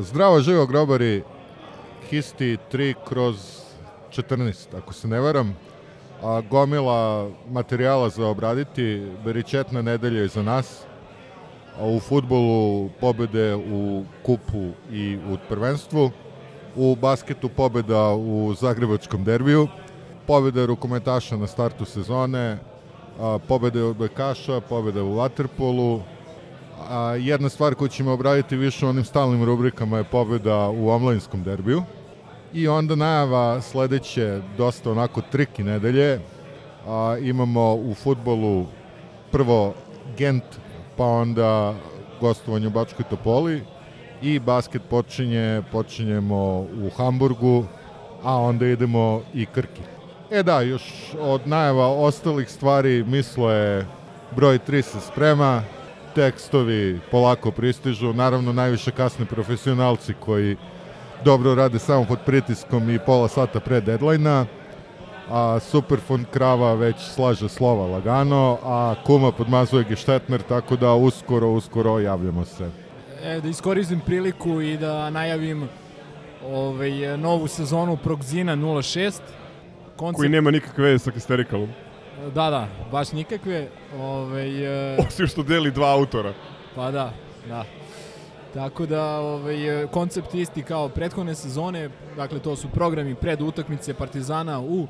Zdravo živo grobari, Histi 3 kroz 14, ako se ne varam. A, gomila materijala za obraditi, beričetna nedelja je za nas. A u futbolu pobede u kupu i u prvenstvu. U basketu pobeda u Zagrebačkom derbiju. Pobeda rukometaša na startu sezone. A, pobede odbojkaša, pobeda u Waterpolu. A, jedna stvar koju ćemo obraditi više u onim stalnim rubrikama je pobeda u omladinskom derbiju. I onda najava sledeće, dosta onako triki nedelje. A, imamo u futbolu prvo Gent, pa onda gostovanje u Bačkoj Topoli i basket počinje, počinjemo u Hamburgu, a onda idemo i Krki. E da, još od najava ostalih stvari mislo je broj 3 se sprema, tekstovi polako pristižu, naravno najviše kasne profesionalci koji dobro rade samo pod pritiskom i pola sata pre deadline-a, a Superfond Krava već slaže slova lagano, a Kuma podmazuje Geštetner, tako da uskoro, uskoro javljamo se. E, da iskoristim priliku i da najavim ovaj, novu sezonu Progzina 06. Koncept, Koji nema nikakve veze sa Kisterikalom. Da, da, baš nikakve. Ovaj, e, Osim što deli dva autora. Pa da, da. Tako da ovaj, koncept isti kao prethodne sezone, dakle to su programi pred utakmice Partizana u uh,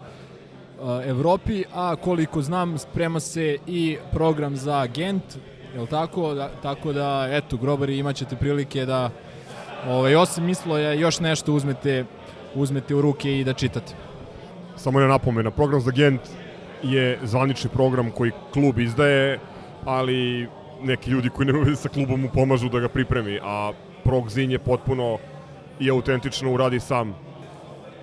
Evropi, a koliko znam sprema se i program za Gent, je tako? Da, tako da, eto, grobari imaćete prilike da ovaj, osim misloja još nešto uzmete, uzmete u ruke i da čitate. Samo jedna napomena, program za Gent je zvanični program koji klub izdaje, ali neki ljudi koji nemaju veze sa klubom mu pomažu da ga pripremi, a Progzin je potpuno i autentično uradi sam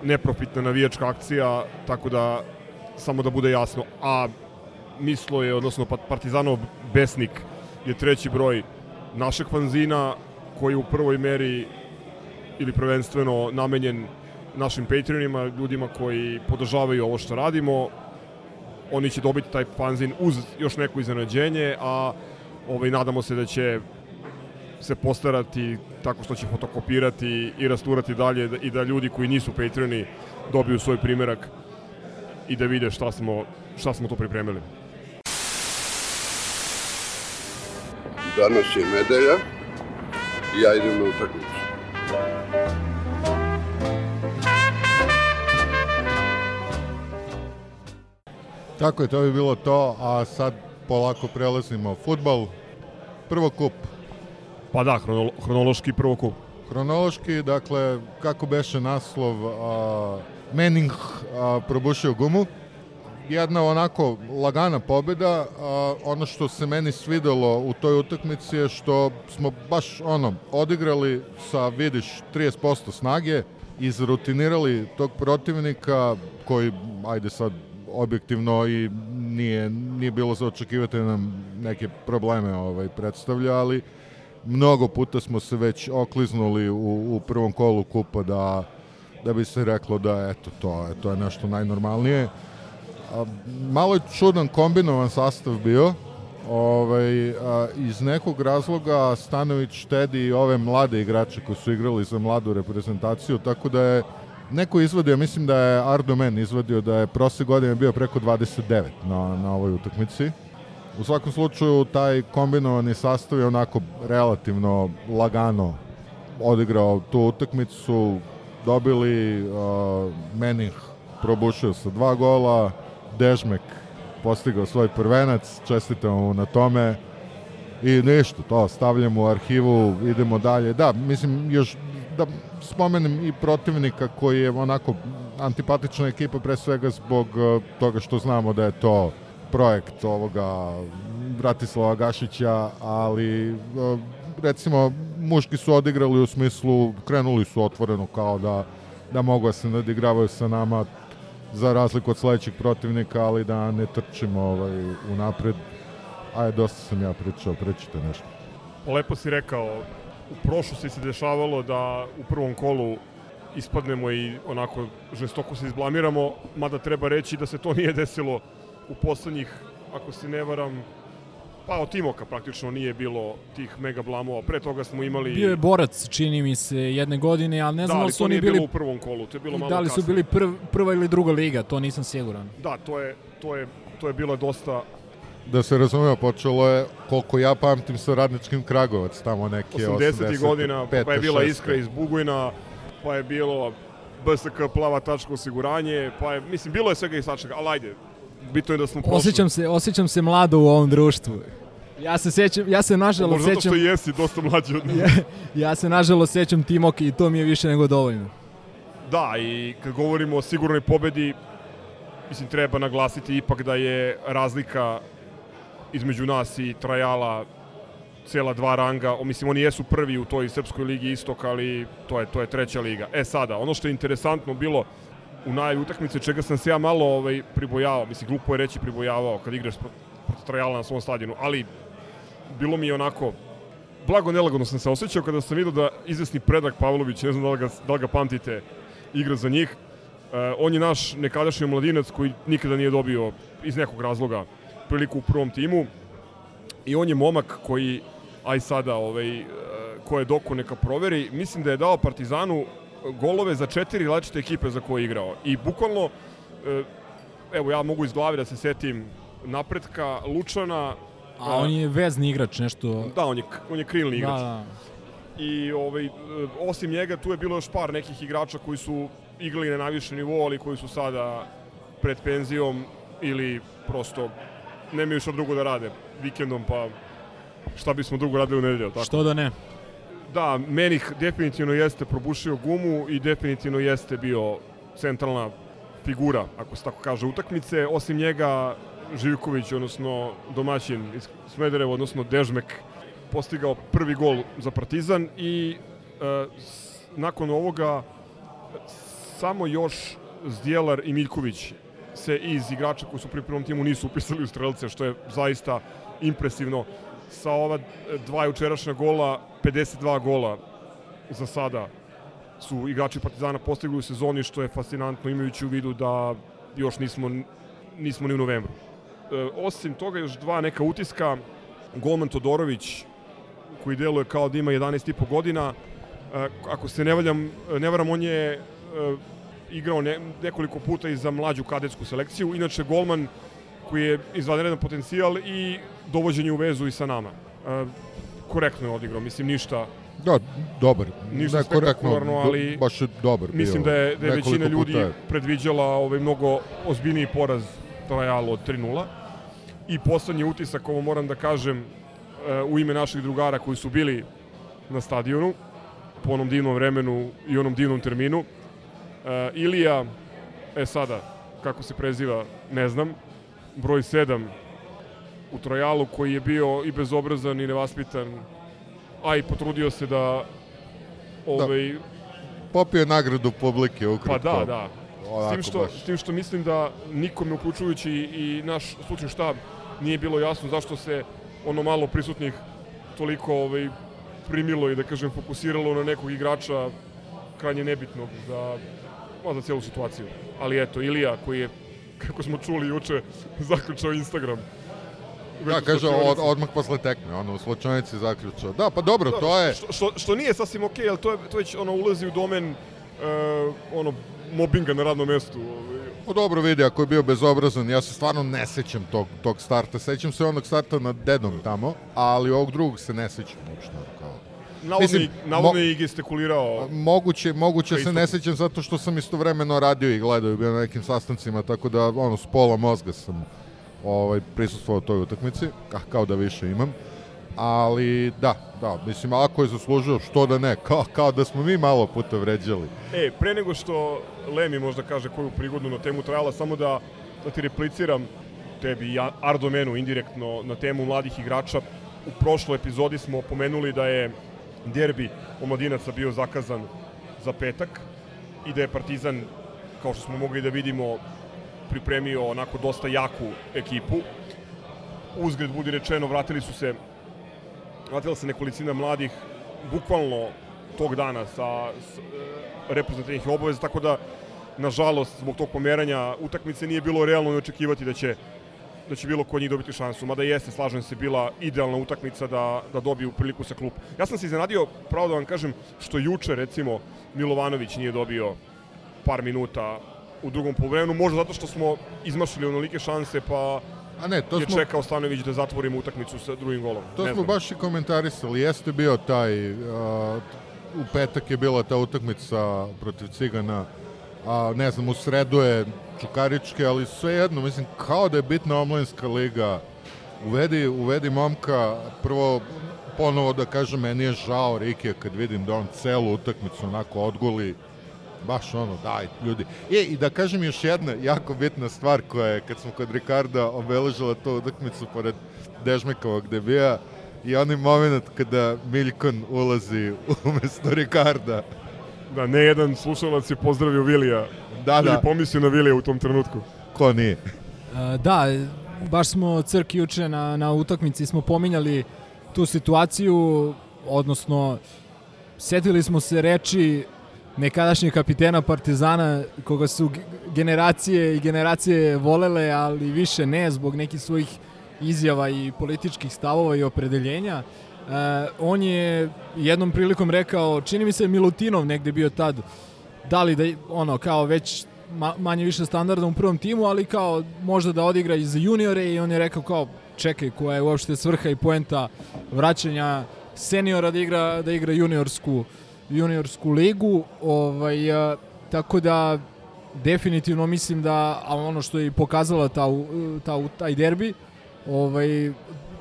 neprofitna navijačka akcija, tako da samo da bude jasno. A Mislo je, odnosno Pa- Partizanov besnik je treći broj našeg fanzina koji u prvoj meri ili prvenstveno namenjen našim Patreonima, ljudima koji podržavaju ovo što radimo. Oni će dobiti taj fanzin uz još neko iznenađenje, a ovaj, nadamo se da će se postarati tako što će fotokopirati i rasturati dalje i da ljudi koji nisu Patreoni dobiju svoj primerak i da vide šta smo, šta smo to pripremili. Danas je nedelja i ja idem na utakmicu. Tako je, to bi bilo to, a sad polako prelazimo futbal. Prvo kup. Pa da, hronolo, hronološki prvo kup. Hronološki, dakle, kako beše naslov, a, Manning a, probušio gumu. Jedna onako lagana pobeda, a, ono što se meni svidelo u toj utakmici je što smo baš ono, odigrali sa, vidiš, 30% snage, izrutinirali tog protivnika koji, ajde sad, objektivno i nije, nije bilo za očekivati da nam neke probleme ovaj, predstavlja, ali mnogo puta smo se već okliznuli u, u prvom kolu kupa da, da bi se reklo da eto to, to je nešto najnormalnije. A, malo je čudan kombinovan sastav bio, ovaj, a, iz nekog razloga Stanović štedi ove mlade igrače koji su igrali za mladu reprezentaciju, tako da je neko izvadio, mislim da je Ardo Men izvadio da je prošle godine bio preko 29 na, na ovoj utakmici. U svakom slučaju, taj kombinovani sastav je onako relativno lagano odigrao tu utakmicu. Dobili uh, Menih probušio sa dva gola, Dežmek postigao svoj prvenac, čestitamo mu na tome. I ništa, to stavljamo u arhivu, idemo dalje. Da, mislim, još da spomenem i protivnika koji je onako antipatična ekipa pre svega zbog uh, toga što znamo da je to projekt ovoga Bratislava Gašića, ali uh, recimo, muški su odigrali u smislu, krenuli su otvoreno kao da, da mogu da se nadigravaju sa nama za razliku od sledećeg protivnika, ali da ne trčimo ovaj, u napred. Ajde, dosta sam ja pričao, pričite nešto. Lepo si rekao, u prošlosti se dešavalo da u prvom kolu ispadnemo i onako žestoko se izblamiramo, mada treba reći da se to nije desilo u poslednjih, ako se ne varam, pa od Timoka praktično nije bilo tih mega blamova. Pre toga smo imali... Bio je borac, čini mi se, jedne godine, ali ne da, znam da ali li su to oni nije bili... bilo u prvom kolu, to je bilo malo Da li su kasnije. bili prv, prva ili druga liga, to nisam siguran. Da, to je, to je, to je bilo dosta Da se razumeo, počelo je, koliko ja pamtim, sa radničkim Kragovac, tamo neke 80. godina, pa je bila šeste. Iskra iz Bugojna, pa je bilo BSK plava tačka osiguranje, pa je, mislim, bilo je svega i svačega, ali ajde, bitno je da smo prošli. Osjećam se, osjećam se mlado u ovom društvu. Ja se sećam, ja se nažalost Možda zato sećam, što jesi dosta mlađi od nas. ja, ja se nažalost sećam Timoka i to mi je više nego dovoljno. Da, i kad govorimo o sigurnoj pobedi, mislim, treba naglasiti ipak da je razlika između nas i Trajala cela dva ranga, mislim oni jesu prvi u toj srpskoj ligi istok, ali to je to je treća liga. E sada, ono što je interesantno bilo u najavi utakmice čega sam se ja malo ovaj pribojavao, mislim glupo je reći pribojavao kad igraš pro- protiv Trajala na svom stadionu, ali bilo mi je onako blago nelagodno sam se osjećao kada sam vidio da izvesni Predrag Pavlović, ne znam da li ga, da li ga pamtite, igra za njih. E, on je naš nekadašnji mladinac koji nikada nije dobio iz nekog razloga priliku u prvom timu i on je momak koji aj sada ovaj, e, ko je doko neka proveri, mislim da je dao Partizanu golove za četiri različite ekipe za koje je igrao. I bukvalno, e, evo ja mogu iz glave da se setim napretka, Lučana, A on je vezni igrač, nešto... da, on je, on je krilni igrač. Da, da. I ovaj, e, osim njega tu je bilo još par nekih igrača koji su igrali na najvišem nivou, ali koji su sada pred penzijom ili prosto nemaju šta drugo da rade vikendom, pa šta bismo drugo radili u nedelju, tako? Što da ne? Da, Menih definitivno jeste probušio gumu i definitivno jeste bio centralna figura, ako se tako kaže, utakmice. Osim njega, Živković, odnosno domaćin iz Smedereva, odnosno Dežmek, postigao prvi gol za Partizan i e, s- nakon ovoga samo još Zdjelar i Miljković se iz igrača koji su pri prvom timu nisu upisali u strelce, što je zaista impresivno. Sa ova dva jučerašnja gola, 52 gola za sada su igrači Partizana postigli u sezoni, što je fascinantno imajući u vidu da još nismo, nismo ni u novembru. E, osim toga još dva neka utiska, golman Todorović, koji deluje kao da ima 11,5 godina, e, ako se ne, valjam, ne varam, on je e, igrao ne, nekoliko puta i za mlađu kadetsku selekciju, inače golman koji je izvanredan potencijal i dovođenje u vezu i sa nama. E, korektno je odigrao, mislim ništa Da, dobar. Ništa Ne, spektakularno, do- ali Baš je dobar Mislim bio. da je, da je većina ljudi je. predviđala ovaj mnogo ozbiljniji poraz Trajalu od 3-0. I poslednji utisak, ovo moram da kažem, e, u ime naših drugara koji su bili na stadionu, po onom divnom vremenu i onom divnom terminu. E, Ilija, e sada, kako se preziva, ne znam, broj 7 u Trojalu koji je bio i bezobrazan i nevaspitan, a i potrudio se da ovaj, Popio je nagradu publike Pa ukratko. da, da. S Onako tim, što, baš. s tim što mislim da nikome, uključujući i naš slučaj štab, nije bilo jasno zašto se ono malo prisutnih toliko ovaj, primilo i da kažem fokusiralo na nekog igrača krajnje nebitnog za, pa, za cijelu situaciju. Ali eto, Ilija koji je, kako smo čuli juče, zaključao Instagram. Da, kaže, od, odmah posle tekme, ono, u slučajnici zaključao. Da, pa dobro, to je... Što, što, što nije sasvim okej, ali to, je, to već ono, ulazi u domen uh, ono, mobinga na radnom mestu. Ovaj. Pa dobro vidi, ako je bio bezobrazan, ja se stvarno ne sećam tog, tog starta. Sećam se onog starta nad dedom tamo, ali ovog drugog se ne sećam uopšte. Navodno, Mislim, navodno mo- je i gestikulirao. Moguće, moguće se ne sećam zato što sam istovremeno radio i gledao i bio na nekim sastancima, tako da ono, s pola mozga sam ovaj, prisustvovao toj utakmici, ka, kao da više imam. Ali da, da, mislim, ako je zaslužio, što da ne, kao, kao da smo mi malo puta vređali. E, pre nego što Lemi možda kaže koju prigodnu na temu trajala, samo da, da ti repliciram tebi i Ardomenu indirektno na temu mladih igrača. u prošloj epizodi smo pomenuli da je derbi omladinaca bio zakazan za petak i da je Partizan, kao što smo mogli da vidimo, pripremio onako dosta jaku ekipu. Uzgred budi rečeno, vratili su se vratila se nekolicina mladih bukvalno tog dana sa, s, e, reprezentativnih obaveza, tako da nažalost zbog tog pomeranja utakmice nije bilo realno očekivati da će da će bilo ko njih dobiti šansu, mada jeste, slažem se, bila idealna utakmica da, da dobiju priliku sa klup. Ja sam se iznenadio, pravo da vam kažem, što juče, recimo, Milovanović nije dobio par minuta u drugom polovremenu, možda zato što smo izmašili onolike šanse, pa A ne, to je smo, čekao Stanović da zatvorimo utakmicu sa drugim golom. to Ne smo znam. baš i komentarisali. Jeste bio taj, uh, u petak je bila ta utakmica protiv Cigana, a ne znam, u sredu je Čukaričke, ali sve jedno, mislim, kao da je bitna omladinska liga. Uvedi, uvedi momka, prvo, ponovo da kažem, meni je žao Rike kad vidim da on celu utakmicu onako odguli, baš ono, daj, ljudi. E, i da kažem još jedna jako bitna stvar koja je, kad smo kod Ricarda obeležila tu utakmicu pored Dežmekovog debija, i onaj moment kada Miljkon ulazi umesto Ricarda. Da, ne jedan slušalac je pozdravio Vilija Da, ili da, pomislio na Vilija u tom trenutku. ko nije. E, Da, baš smo crki juče na, na utakmici smo pominjali tu situaciju, odnosno setili smo se reči nekadašnjeg kapitena Partizana koga su generacije i generacije volele, ali više ne zbog nekih svojih izjava i političkih stavova i opredeljenja. E, on je jednom prilikom rekao, čini mi se Milutinov negde bio tad, da li da ono kao već ma, manje više standarda u prvom timu, ali kao možda da odigra i za juniore i on je rekao kao čekaj koja je uopšte svrha i poenta vraćanja seniora da igra da igra juniorsku juniorsku ligu ovaj a, tako da definitivno mislim da ono što je pokazala ta, ta, taj derbi ovaj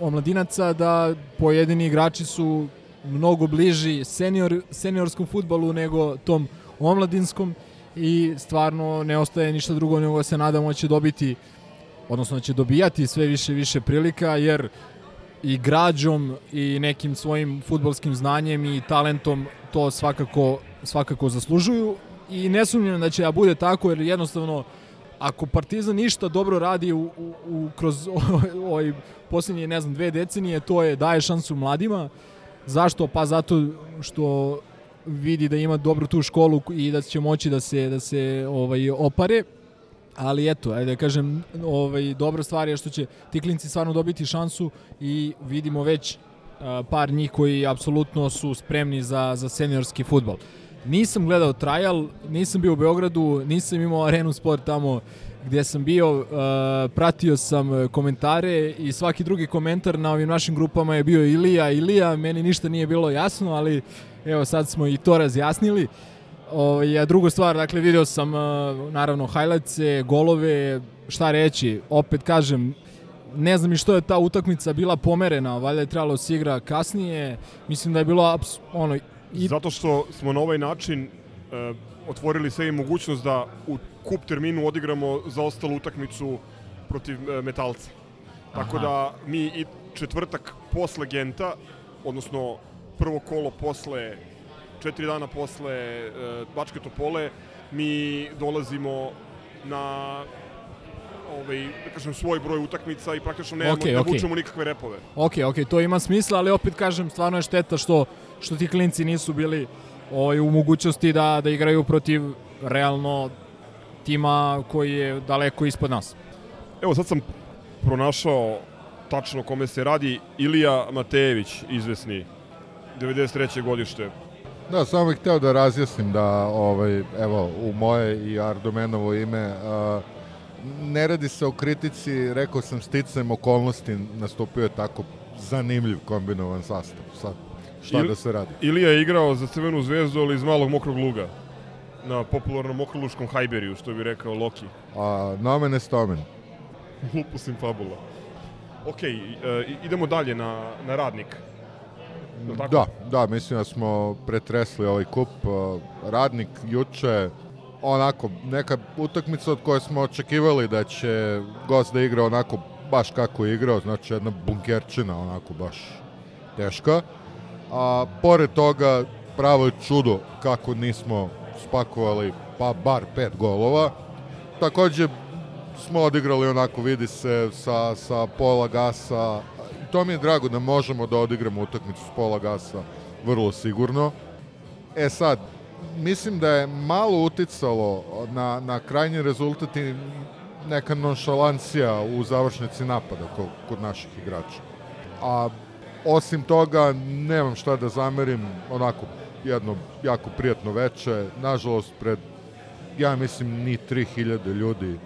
omladinaca da pojedini igrači su mnogo bliži senior, seniorskom futbalu nego tom omladinskom i stvarno ne ostaje ništa drugo nego se nadamo da će dobiti odnosno da će dobijati sve više više prilika jer i građom i nekim svojim futbolskim znanjem i talentom to svakako svakako zaslužuju. I ne sumnjam da će da bude tako jer jednostavno ako Partizan ništa dobro radi u, u, u kroz ovaj poslednje ne znam dve decenije to je daje šansu mladima. Zašto? Pa zato što vidi da ima dobru tu školu i da će moći da se da se ovaj opare. Ali eto, ajde da kažem, ovaj, dobra stvar je što će ti klinci stvarno dobiti šansu i vidimo već par njih koji apsolutno su spremni za, za seniorski futbol. Nisam gledao trial, nisam bio u Beogradu, nisam imao arenu sport tamo gdje sam bio, uh, pratio sam komentare i svaki drugi komentar na ovim našim grupama je bio Ilija, Ilija, meni ništa nije bilo jasno, ali evo sad smo i to razjasnili. Ovaj, a druga stvar, dakle, video sam uh, naravno highlightse, golove, šta reći, opet kažem, ne znam i što je ta utakmica bila pomerena, valjda je trebalo da se igra kasnije, mislim da je bilo ono, I... Zato što smo na ovaj način e, otvorili sve i mogućnost da u kup terminu odigramo zaostalu utakmicu protiv e, Metalca. Tako Aha. da mi i četvrtak posle Genta, odnosno prvo kolo posle, četiri dana posle e, Bačke Topole, mi dolazimo na ovaj, da kažem, svoj broj utakmica i praktično nemamo Okej, da okej. vučemo nikakve repove. Ok, ok, to ima smisla, ali opet kažem, stvarno je šteta što, što ti klinci nisu bili ovaj, u mogućnosti da, da igraju protiv realno tima koji je daleko ispod nas. Evo sad sam pronašao tačno o kome se radi Ilija Matejević, izvesni 93. godište. Da, samo bih hteo da razjasnim da, ovaj, evo, u moje i Ardomenovo ime, a, ne radi se o kritici, rekao sam sticajem okolnosti, nastupio je tako zanimljiv kombinovan sastav. Sad, šta Il- da se radi? Ilija je igrao za Crvenu zvezdu, ali iz malog mokrog luga. Na popularnom mokroluškom hajberiju, što bi rekao Loki. A, nomen est omen. Lupus in fabula. Ok, e, idemo dalje na, na radnik. Tako? Da, da, mislim da smo pretresli ovaj kup. A, Radnik juče, onako, neka utakmica od koje smo očekivali da će gost da igra onako baš kako je igrao, znači jedna bunkerčina, onako baš teška. A pored toga, pravo je čudo kako nismo spakovali pa bar pet golova. Takođe smo odigrali onako, vidi se, sa, sa pola gasa. To mi je drago da možemo da odigramo utakmicu s pola gasa vrlo sigurno. E sad, mislim da je malo uticalo na, na krajnji rezultat i neka nonšalancija u završnici napada kod, kod naših igrača. A osim toga, nemam šta da zamerim, onako jedno jako prijatno veče, nažalost pred, ja mislim, ni 3000 ljudi,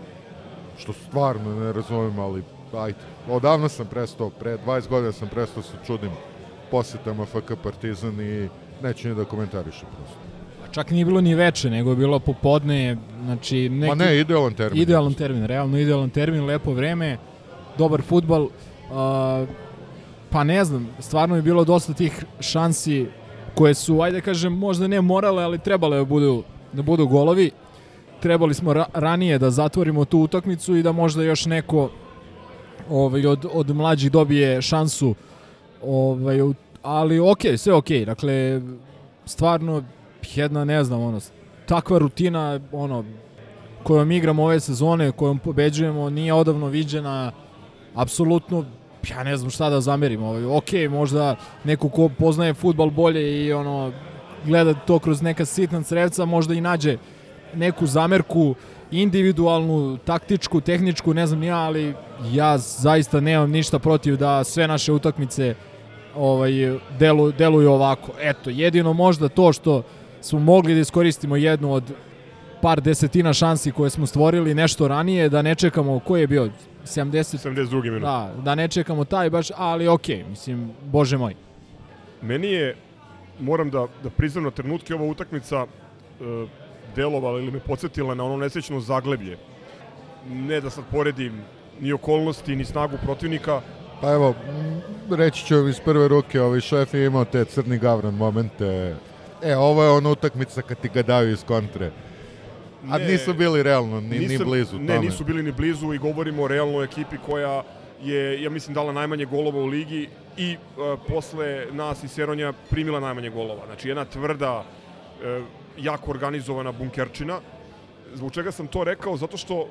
što stvarno ne razumem, ali ajde, odavno sam prestao, pre 20 godina sam prestao se čudim posetama FK Partizan i neću ni da komentarišem prosto. Čak nije bilo ni veče, nego je bilo popodne, znači neki... Ma ne, idealan termin. Idealan termin, realno idealan termin, lepo vreme, dobar futbal. Uh, pa ne znam, stvarno je bilo dosta tih šansi koje su, ajde kažem, možda ne morale, ali trebale da budu, da budu golovi. Trebali smo ra ranije da zatvorimo tu utakmicu i da možda još neko ovaj, od, od mlađih dobije šansu. Ovaj, ali ok, sve ok. Dakle, stvarno jedna, ne znam, ono, takva rutina, ono, kojom igramo ove sezone, kojom pobeđujemo, nije odavno viđena, apsolutno ja ne znam šta da zamerim. Ovaj, ok, možda neko ko poznaje futbal bolje i ono gleda to kroz neka sitna sredstva, možda i nađe neku zamerku individualnu, taktičku, tehničku, ne znam ja, ali ja zaista nemam ništa protiv da sve naše utakmice ovaj delu, deluju ovako. Eto, jedino možda to što smo mogli da iskoristimo jednu od par desetina šansi koje smo stvorili nešto ranije, da ne čekamo, ko je bio 70... 72. minut. Da, da ne čekamo taj baš, ali okej, okay, mislim, bože moj. Meni je, moram da, da priznam na trenutke ova utakmica e, delovala ili me podsjetila na ono nesrećno zagleblje. Ne da sad poredim ni okolnosti, ni snagu protivnika. Pa evo, reći ću iz prve ruke, ovaj šef je imao te crni gavran momente. E, ovo je ona utakmica kad ti ga daju iz kontre. A ne, nisu bili realno, ni, nisam, ni blizu ne, tome. nisu bili ni blizu i govorimo o realnoj ekipi koja je, ja mislim, dala najmanje golova u ligi i uh, posle nas i Seronja primila najmanje golova. Znači, jedna tvrda, uh, jako organizovana bunkerčina. Zbog čega sam to rekao? Zato što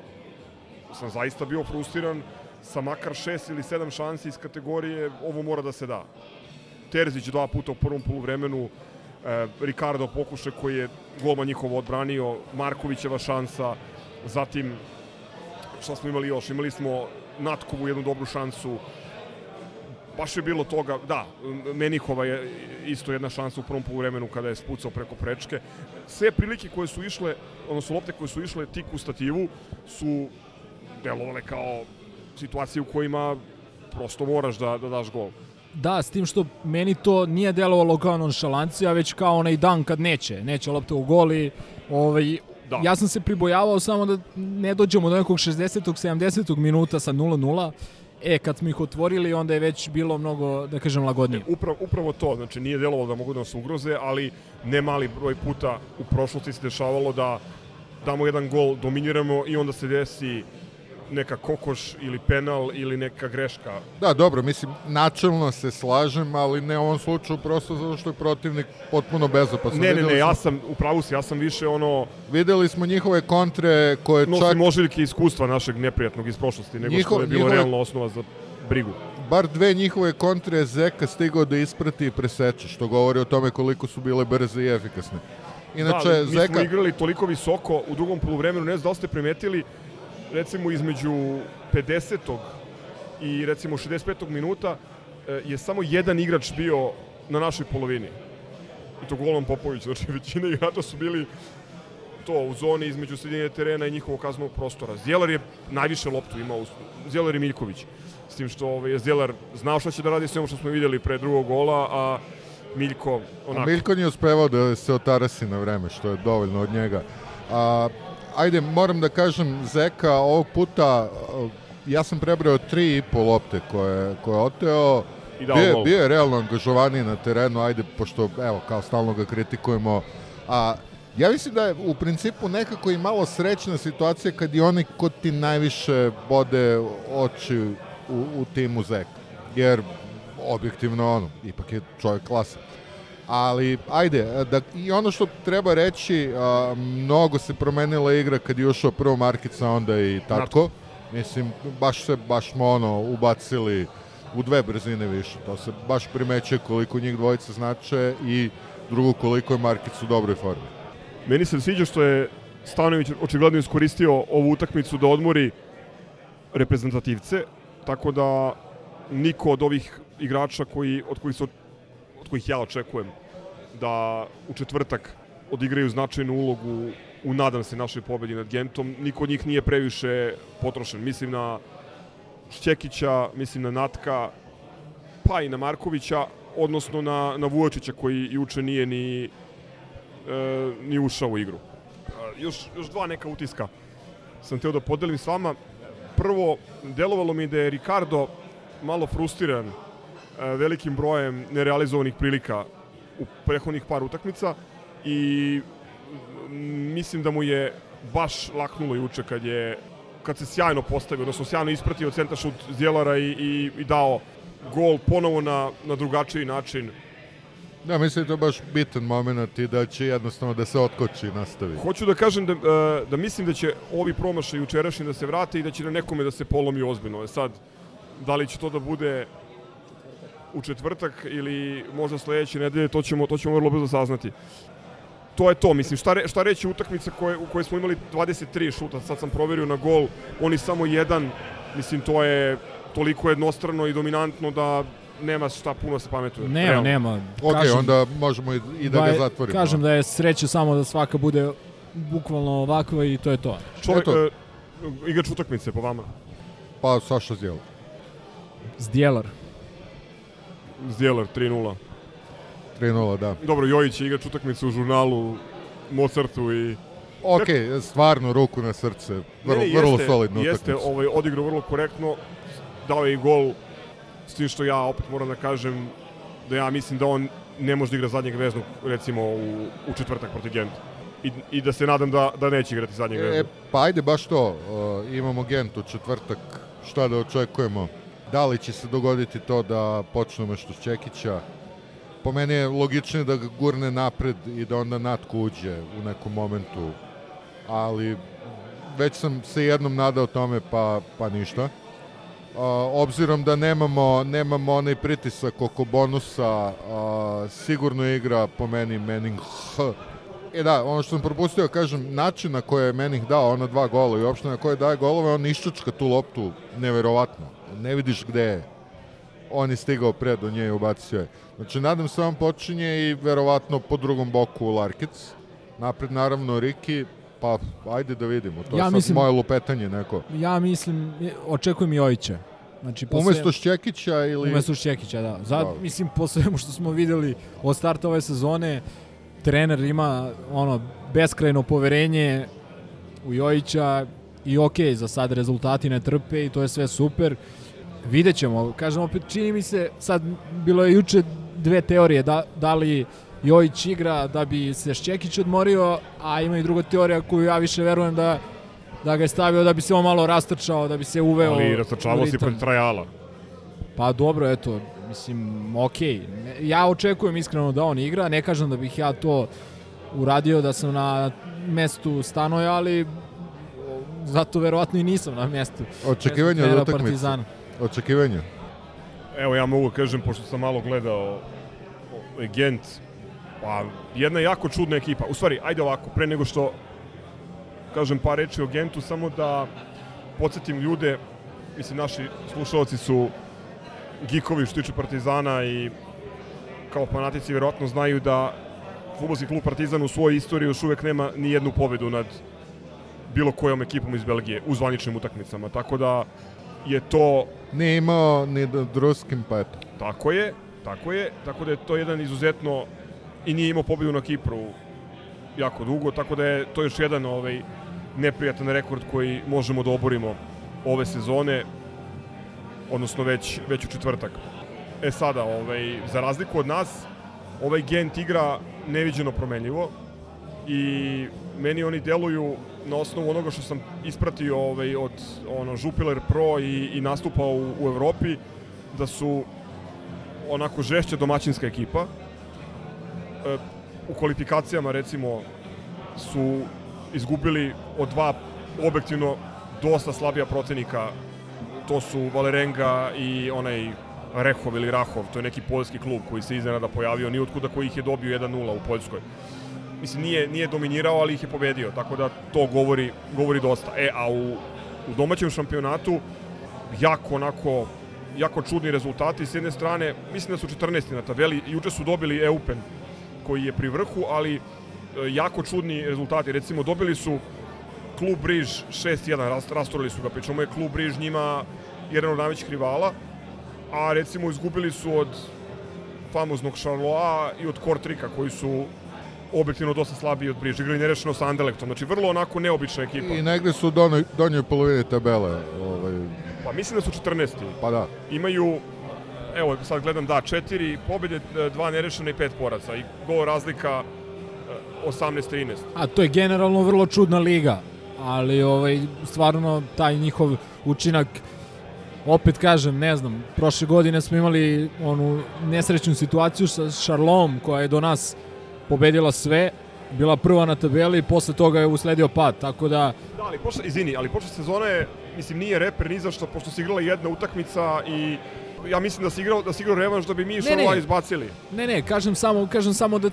sam zaista bio frustriran sa makar šest ili sedam šansi iz kategorije ovo mora da se da. Terzić dva puta u prvom poluvremenu, Ricardo pokuše koji je golman njihovo odbranio, Markovićeva šansa, zatim šta smo imali još? Imali smo Natkovu jednu dobru šansu, baš je bilo toga, da, Menihova je isto jedna šansa u prvom poluvremenu kada je spucao preko prečke. Sve prilike koje su išle, odnosno lopte koje su išle tik u stativu su delovale kao situacije u kojima prosto moraš da, da daš gol. Da, s tim što meni to nije delovalo kao nonšalancija, već kao onaj dan kad neće. Neće lopta u goli. Ovaj, da. Ja sam se pribojavao samo da ne dođemo do nekog 60. 70. minuta sa 0-0. E, kad smo ih otvorili, onda je već bilo mnogo, da kažem, lagodnije. Upravo, upravo to, znači nije delovalo da mogu da nas ugroze, ali ne mali broj puta u prošlosti se dešavalo da damo jedan gol, dominiramo i onda se desi neka kokoš ili penal ili neka greška. Da, dobro, mislim, načelno se slažem, ali ne u ovom slučaju prosto zato što je protivnik potpuno bezopasan. Ne, ne, ne, ja sam, u pravu si, ja sam više ono... Videli smo njihove kontre koje no, čak... Nosim iskustva našeg neprijatnog iz prošlosti, nego Njiho, što je bilo njihove... realno osnova za brigu. Bar dve njihove kontre Zeka stigao da isprati i preseče, što govori o tome koliko su bile brze i efikasne. Inače, da, mi Zeka... smo igrali toliko visoko u drugom poluvremenu, ne znam da ste primetili, recimo između 50. i recimo 65. minuta e, je samo jedan igrač bio na našoj polovini. I to Golman Popović. Znači, većina igrača su bili to u zoni između sredine terena i njihovog kaznog prostora. Zjelar je najviše loptu imao, Zjelar i Miljković. S tim što ovaj, je Zjelar znao šta će da radi sve ono što smo videli pre drugog gola, a Miljko onako. A Miljko nije uspevao da se otarasi na vreme, što je dovoljno od njega. A, ajde, moram da kažem, Zeka ovog puta, uh, ja sam prebrao tri i po lopte koje, koje je oteo, I bio, bio je realno angažovaniji na terenu, ajde, pošto, evo, kao stalno ga kritikujemo, a ja mislim da je u principu nekako i malo srećna situacija kad i onaj ko ti najviše bode oči u, u timu Zeka. Jer objektivno ono, ipak je čovjek klasa. Ali, ajde, da, i ono što treba reći, a, mnogo se promenila igra kad je ušao prvo Markica, onda i Tatko. Mislim, baš se, baš smo ono, ubacili u dve brzine više. To se baš primećuje koliko njih dvojica znače i drugo koliko je Markic u dobroj formi. Meni se sviđa što je Stanović očigledno iskoristio ovu utakmicu da odmori reprezentativce, tako da niko od ovih igrača koji, od, kojih se, kojih ja očekujem da u četvrtak odigraju značajnu ulogu u nadam se našoj pobedi nad Gentom, niko od njih nije previše potrošen. Mislim na Šćekića, mislim na Natka, pa i na Markovića, odnosno na, na Vujočića koji juče nije ni, e, ni ušao u igru. E, još, još dva neka utiska sam teo da podelim s vama. Prvo, delovalo mi da je Ricardo malo frustriran velikim brojem nerealizovanih prilika u prethodnih par utakmica i mislim da mu je baš laknulo juče kad je kad se sjajno postavio, odnosno sjajno ispratio centar šut Zdjelara i, i, i dao gol ponovo na, na drugačiji način. Da, mislim da je to baš bitan moment i da će jednostavno da se otkoči i nastavi. Hoću da kažem da, e, da mislim da će ovi promašaj jučerašnji da se vrate i da će na nekome da se polomi ozbiljno. E sad, da li će to da bude u četvrtak ili možda sledeće nedelje, to ćemo, to ćemo vrlo brzo saznati. To je to, mislim, šta, re, šta reći utakmica koje, u kojoj smo imali 23 šuta, sad sam proverio na gol, oni samo jedan, mislim, to je toliko jednostrano i dominantno da nema šta puno da se pametuje. Nema, Realno. nema. Ok, Kažem, onda možemo i, i da ga je- zatvorimo. Kažem da je sreća samo da svaka bude bukvalno ovakva i to je to. Čovjek, Eto. e, igrač utakmice po vama. Pa Saša Zdjel. Zdjelar. Zdjelar 3-0. 3-0, da. Dobro, Jojić je igrač utakmice u žurnalu Mozartu i Ok, stvarno ruku na srce. Vrlo, Ne, ne, vrlo solidno Jeste, utakmicu. ovaj, odigrao vrlo korektno, dao je i gol, s tim što ja opet moram da kažem da ja mislim da on ne može da igra zadnjeg veznog, recimo, u, u četvrtak protiv Genta. I, I da se nadam da, da neće igrati zadnjeg E, veznog. pa ajde baš to. Uh, imamo Gent u četvrtak. Šta da očekujemo? Da li će se dogoditi to da počnemo što s Čekića? Po meni je logičnije da ga gurne napred i da onda Natko uđe u nekom momentu. Ali već sam se jednom nadao tome, pa, pa ništa. Uh, obzirom da nemamo, nemamo onaj pritisak oko bonusa, uh, sigurno igra po meni Manning H. E da, ono što sam propustio, da kažem, način na koji je Manning dao ona dva gola i uopšte na koje daje golove, on iščučka tu loptu neverovatno. Ne vidiš gde je. On je stigao pre do nje i ubacio je. Znači, nadam se on počinje i verovatno po drugom boku Larkic. Napred, naravno, Riki, pa ajde da vidimo. To Ja je sad mislim- moje lupetanje neko. Ja mislim, očekujem Jojića. Znači, po Umesto Šćekića ili... Umesto Šćekića, da. Za, Dobro. mislim, po svemu što smo videli od starta ove sezone, trener ima ono beskrajno poverenje u Jojića i okej, za sad rezultati ne trpe i to je sve super. Vidjet ćemo. Kažem opet, čini mi se, sad bilo je juče dve teorije, da, da li Jojić igra da bi se Šćekić odmorio, a ima i druga teorija koju ja više verujem da da ga je stavio da bi se on malo rastrčao, da bi se uveo Ali rastrčavao si pred trajala. Pa dobro, eto, mislim, okej. Ne- Ja očekujem iskreno da on igra, ne kažem da bih ja to uradio da sam na mestu Stanoja, ali zato verovatno i nisam na mestu. Očekivanja od utakmice. Partizana. Očekivanja. Evo ja mogu da kažem, pošto sam malo gledao Gent, pa jedna jako čudna ekipa. U stvari, ajde ovako, pre nego što kažem par reči o Gentu, samo da podsjetim ljude, mislim, naši slušalci su gikovi što tiče Partizana i kao fanatici verovatno znaju da futbolski klub Partizan u svojoj istoriji još uvek nema ni jednu pobedu nad bilo kojom ekipom iz Belgije u zvaničnim utakmicama. Tako da je to Nije imao ni da druskim, eto. Tako je, tako je, tako da je to jedan izuzetno i nije imao pobedu na Kipru jako dugo, tako da je to još jedan ovaj neprijatan rekord koji možemo da oborimo ove sezone, odnosno već, već u četvrtak. E sada, ovaj, za razliku od nas, ovaj Gent igra neviđeno promenljivo i meni oni deluju na osnovu onoga što sam ispratio ovaj, od ono, Jupiler Pro i, i nastupao u, u Evropi, da su onako žešća domaćinska ekipa. E, u kvalifikacijama recimo su izgubili od dva objektivno dosta slabija protivnika. To su Valerenga i onaj Rehov ili Rahov, to je neki poljski klub koji se iznenada pojavio, ni otkuda koji ih je dobio 1-0 u Poljskoj. Mislim, nije, nije dominirao, ali ih je pobedio, tako da to govori, govori dosta. E, a u, u domaćem šampionatu jako onako jako čudni rezultati. S jedne strane, mislim da su 14. na tabeli, juče su dobili Eupen koji je pri vrhu, ali e, jako čudni rezultati. Recimo, dobili su klub Briž 6-1, rastorili su ga, pričamo je klub Briž njima jedan od najvećih rivala, a recimo izgubili su od famoznog Charloa i od Kortrika koji su objektivno dosta slabiji od Briž. Igrali nerešeno sa Anderlektom, znači vrlo onako neobična ekipa. I negde su u donoj, donjoj polovini tabele. Ovaj, Pa mislim da su 14. pa da. Imaju, evo sad gledam, da, četiri pobjede, dva nerešena i pet poraca. I gol razlika e, 18-13. A to je generalno vrlo čudna liga, ali ovaj stvarno taj njihov učinak opet kažem, ne znam, prošle godine smo imali onu nesrećnu situaciju sa Charlom koja je do nas pobedila sve, bila prva na tabeli posle toga je usledio pad, tako da Da, ali pošla, izvini, ali pošla sezona je, mislim, nije reper ni za što, pošto se igrala jedna utakmica i ja mislim da se igrao, da se igrao revanš da bi mi ne. izbacili. Ne, ne, kažem samo, kažem samo da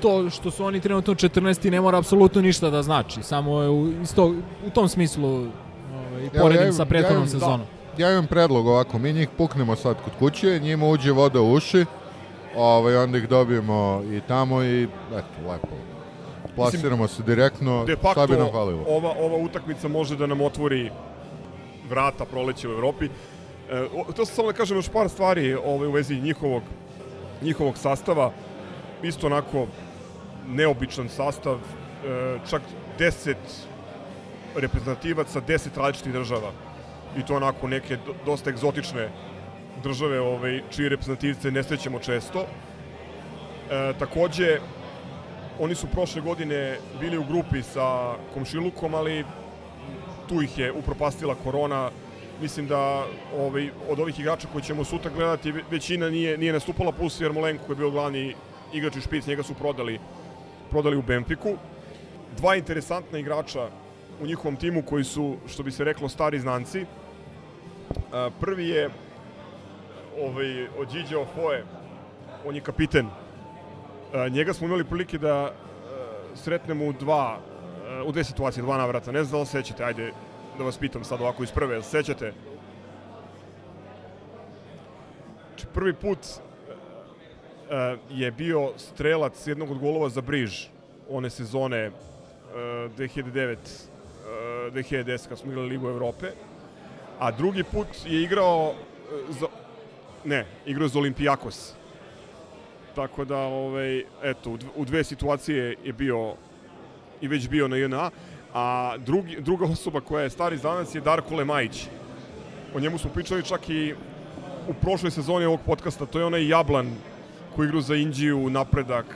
to što su oni trenutno 14. ne mora apsolutno ništa da znači. Samo je u, isto, u tom smislu ovaj, poredim ja sa imam- prethodnom ja sezonom. Ja imam predlog ovako, mi njih puknemo sad kod kuće, njima uđe voda u uši, ovaj, onda ih dobijemo i tamo i eto, lepo. Plasiramo se direktno, De šta facto, bi nam falilo? ova, ova utakmica može da nam otvori vrata proleće u Evropi. E, o- to sam samo da kažem još par stvari ovaj, u vezi njihovog, njihovog sastava. Isto onako neobičan sastav, e, čak 10 reprezentativaca 10 različitih država. I to onako neke do- dosta egzotične države ovaj, čiji reprezentativce ne srećemo često. E, takođe, oni su prošle godine bili u grupi sa Komšilukom, ali tu ih je upropastila korona. Mislim da ovaj, od ovih igrača koje ćemo sutra gledati, ve- većina nije, nije nastupala, plus Jermolenko koji je bio glavni igrač i špic, njega su prodali, prodali u Benfiku. Dva interesantna igrača u njihovom timu koji su, što bi se reklo, stari znanci. A, Prvi je ovaj, od Điđe Ofoe, on je kapiten E, njega smo imali prilike da e, sretnemo u dva, e, u dve situacije, dva navrata. Ne znam da li se sećate, ajde da vas pitam sad ovako iz prve, sećate? Znači, prvi put je bio strelac jednog od golova za Briž one sezone e, 2009 e, 2010 kad smo igrali Ligu Evrope a drugi put je igrao za ne, igrao za Olimpijakos tako da ovaj eto u dv- u dve situacije je bio i već bio na JNA a drugi, druga osoba koja je stari znanac je Darko Lemajić o njemu smo pričali čak i u prošloj sezoni ovog podcasta to je onaj Jablan koji igra za Indiju, Napredak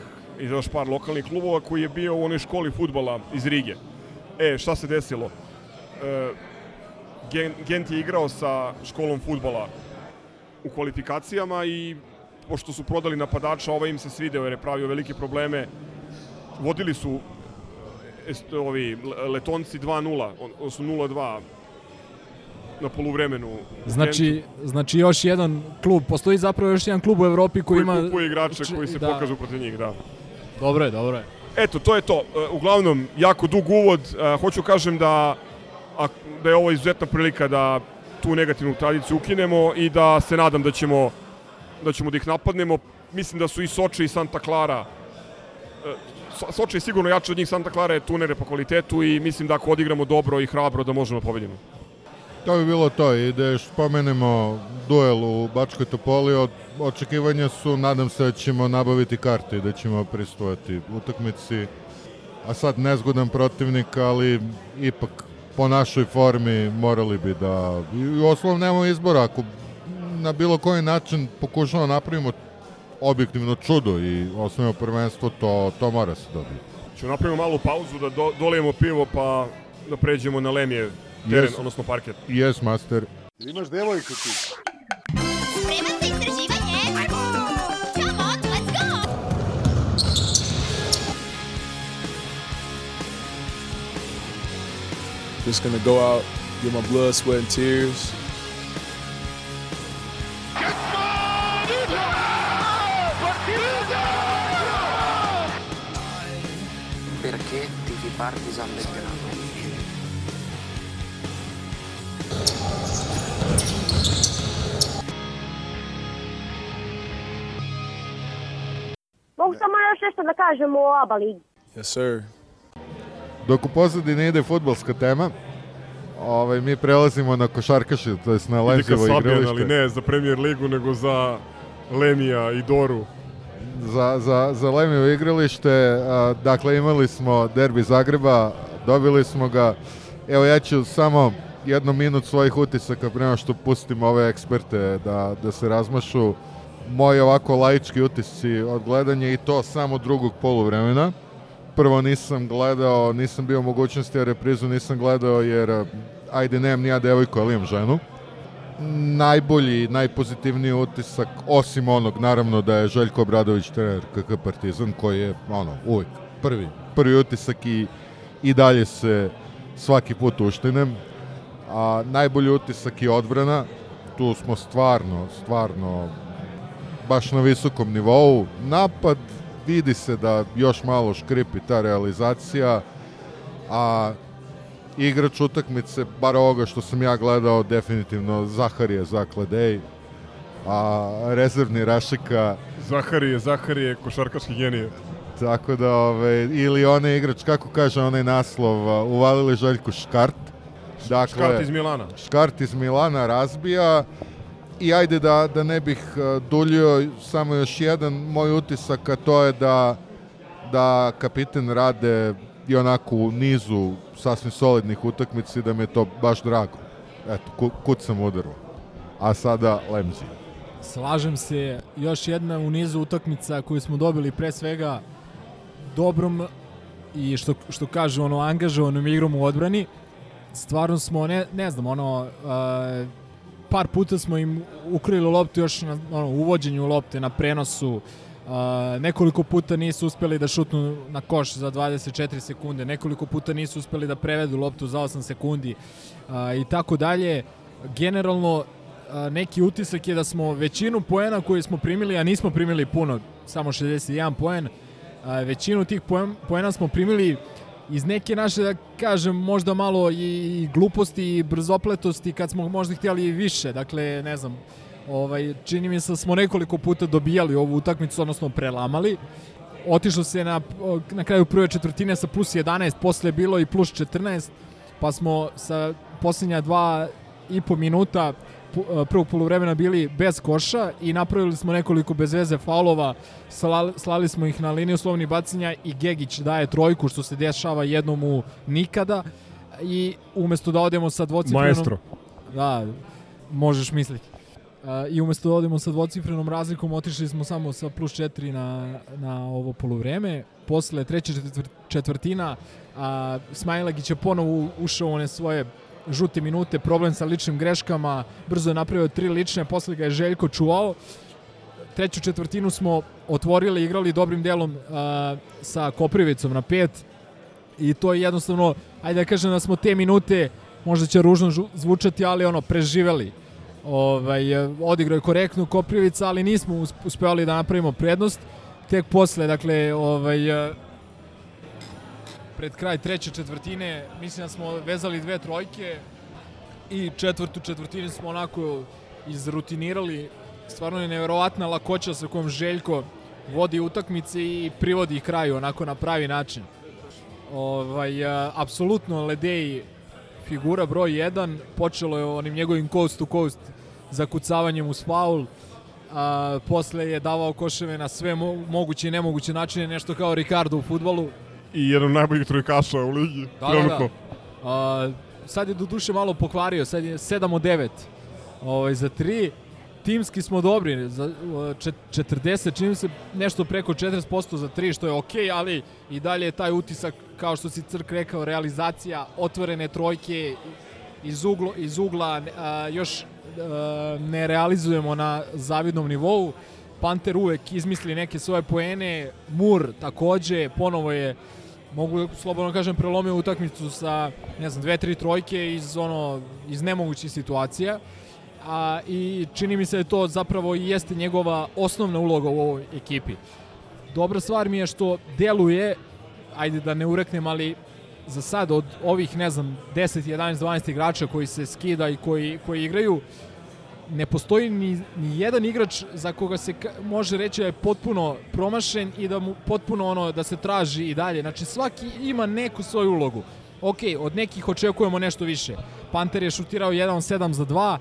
i još par lokalnih klubova koji je bio u onoj školi futbala iz Rige. E, šta se desilo? E, Gen- Gent je igrao sa školom futbala u kvalifikacijama i pošto su prodali napadača, ovaj im se svideo jer je pravio velike probleme. Vodili su est, ovi Le- Letonci 2-0, on- odnosno 0-2 na poluvremenu. Znači, znači još jedan klub, postoji zapravo još jedan klub u Evropi koji, koji ima... kupuje igrače Či- koji se da. pokažu protiv njih, da. Dobro je, dobro je. Eto, to je to. E, Uglavnom, jako dug uvod. E, Hoću kažem da, da je ovo izuzetna prilika da tu negativnu tradiciju ukinemo i da se nadam da ćemo da ćemo da ih napadnemo. Mislim da su i Soče i Santa Clara e, So- Soče je sigurno jače od njih, Santa Clara je tunere po kvalitetu i mislim da ako odigramo dobro i hrabro da možemo da pobedimo. To bi bilo to i da još spomenemo duel u Bačkoj Topoli, od, očekivanja su, nadam se da ćemo nabaviti karte i da ćemo pristovati utakmici. A sad nezgodan protivnik, ali ipak po našoj formi morali bi da... I oslovom nemamo izbora, ako na bilo koji način pokušamo da napravimo objektivno čudo i osnovimo prvenstvo, to, to mora se dobiti. Ćemo napravimo malu pauzu da do, dolijemo pivo pa da pređemo na Lemije teren, Yes. odnosno parket. Yes, master. Imaš devojku ti. Spreman Just gonna go out, get my blood, sweat, and tears. Perché tifi Partizan Belgrado? Mogu samo još nešto da kažem o ABA ligi. Yes, sir. Dok u pozadini ide futbolska tema, ovaj, mi prelazimo na košarkaše, to jest na Lemzivo Sabijan, ali igralište. ne za Premier ligu, nego za Lemija i Doru. Za, za, za Lemivo igralište, a, dakle imali smo derbi Zagreba, dobili smo ga. Evo ja ću samo jednu minut svojih utisaka prema što pustim ove eksperte da, da se razmašu. Moji ovako laički utisci od gledanja i to samo drugog poluvremena. Prvo nisam gledao, nisam bio mogućnosti, a reprizu nisam gledao jer a, ajde nemam ni ja devojku, ali imam ženu najbolji, najpozitivniji utisak, osim onog, naravno, da je Željko Obradović trener KK Partizan, koji je, ono, uvijek prvi, prvi utisak i, i dalje se svaki put uštinem. A najbolji utisak je odbrana, tu smo stvarno, stvarno baš na visokom nivou. Napad vidi se da još malo škripi ta realizacija, a igrač utakmice, bar ovoga što sam ja gledao, definitivno Zaharije Zakladej, a rezervni Rašika, Zaharije, Zaharije, košarkaški genije. tako da, ove, ili onaj igrač, kako kaže onaj naslov, a, uvalili Željko Škart. Dakle, Škart iz Milana. Škart iz Milana razbija i ajde da, da ne bih a, duljio, samo još jedan moj utisak, a to je da, da kapiten rade i onako u nizu sasvim solidnih utakmica i da mi je to baš drago. Eto, ku, kud sam udarao. A sada Lemzi. Slažem se, još jedna u nizu utakmica koju smo dobili pre svega dobrom i što, što kaže ono angažovanom igrom u odbrani. Stvarno smo, ne, ne znam, ono, uh, par puta smo im ukrili loptu još na ono, uvođenju lopte, na prenosu, Uh, nekoliko puta nisu uspeli da šutnu na koš za 24 sekunde, nekoliko puta nisu uspeli da prevedu loptu za 8 sekundi uh, i tako dalje. Generalno, uh, neki utisak je da smo većinu poena koje smo primili, a nismo primili puno, samo 61 poen, uh, većinu tih poen, poena smo primili iz neke naše, da kažem, možda malo i gluposti i brzopletosti kad smo možda htjeli više. Dakle, ne znam, ovaj, čini mi se da smo nekoliko puta dobijali ovu utakmicu, odnosno prelamali. Otišlo se na, na kraju prve četvrtine sa plus 11, posle je bilo i plus 14, pa smo sa posljednja dva i po minuta prvog poluvremena bili bez koša i napravili smo nekoliko bez veze faulova, slali, slali smo ih na liniju slovnih bacanja i Gegić daje trojku što se dešava jednom u nikada i umesto da odemo sa dvocifrenom... Maestro. Da, možeš misliti. Uh, I umesto da odemo sa dvocifrenom razlikom, otišli smo samo sa plus 4 na, na ovo poluvreme. Posle treće četvr, četvrtina, a, Smajlagić je ponovo ušao one svoje žute minute, problem sa ličnim greškama, brzo je napravio tri lične, posle ga je Željko čuvao. Treću četvrtinu smo otvorili, igrali dobrim delom a, sa Koprivicom na pet i to je jednostavno, ajde da kažem da smo te minute, možda će ružno zvučati, ali ono, preživeli ovaj, odigrao je korektno Koprivica, ali nismo us- uspevali da napravimo prednost. Tek posle, dakle, ovaj, pred kraj treće četvrtine, mislim da smo vezali dve trojke i četvrtu četvrtinu smo onako izrutinirali. Stvarno je neverovatna lakoća sa kojom Željko vodi utakmice i privodi ih kraju onako na pravi način. Ovaj, apsolutno Ledeji figura broj 1, počelo je onim njegovim coast to coast zakucavanjem uz faul, a, posle je davao koševe na sve mo moguće i nemoguće načine, nešto kao Ricardo u futbolu. I jedan od najboljih trojkaša u ligi, Da, da, trenutno. da. A, sad je do duše malo pokvario, sad je 7 od 9 ovaj, za 3. Timski smo dobri, za uh, čet- 40, čini se nešto preko 40% za 3, što je okej, ali i dalje je taj utisak, kao što si Crk rekao, realizacija, otvorene trojke iz, uglo, iz ugla, a, još a, ne realizujemo na zavidnom nivou. Panter uvek izmisli neke svoje poene, Mur takođe, ponovo je mogu slobodno kažem prelomio utakmicu sa ne znam dve tri trojke iz ono iz nemogućih situacija a i čini mi se da to zapravo i jeste njegova osnovna uloga u ovoj ekipi. Dobra stvar mi je što deluje ajde da ne ureknem, ali za sad od ovih, ne znam, 10, 11, 12 igrača koji se skida i koji, koji igraju, ne postoji ni, ni jedan igrač za koga se može reći da je potpuno promašen i da mu potpuno ono da se traži i dalje. Znači svaki ima neku svoju ulogu. Ok, od nekih očekujemo nešto više. Panter je šutirao 1-7 za 2,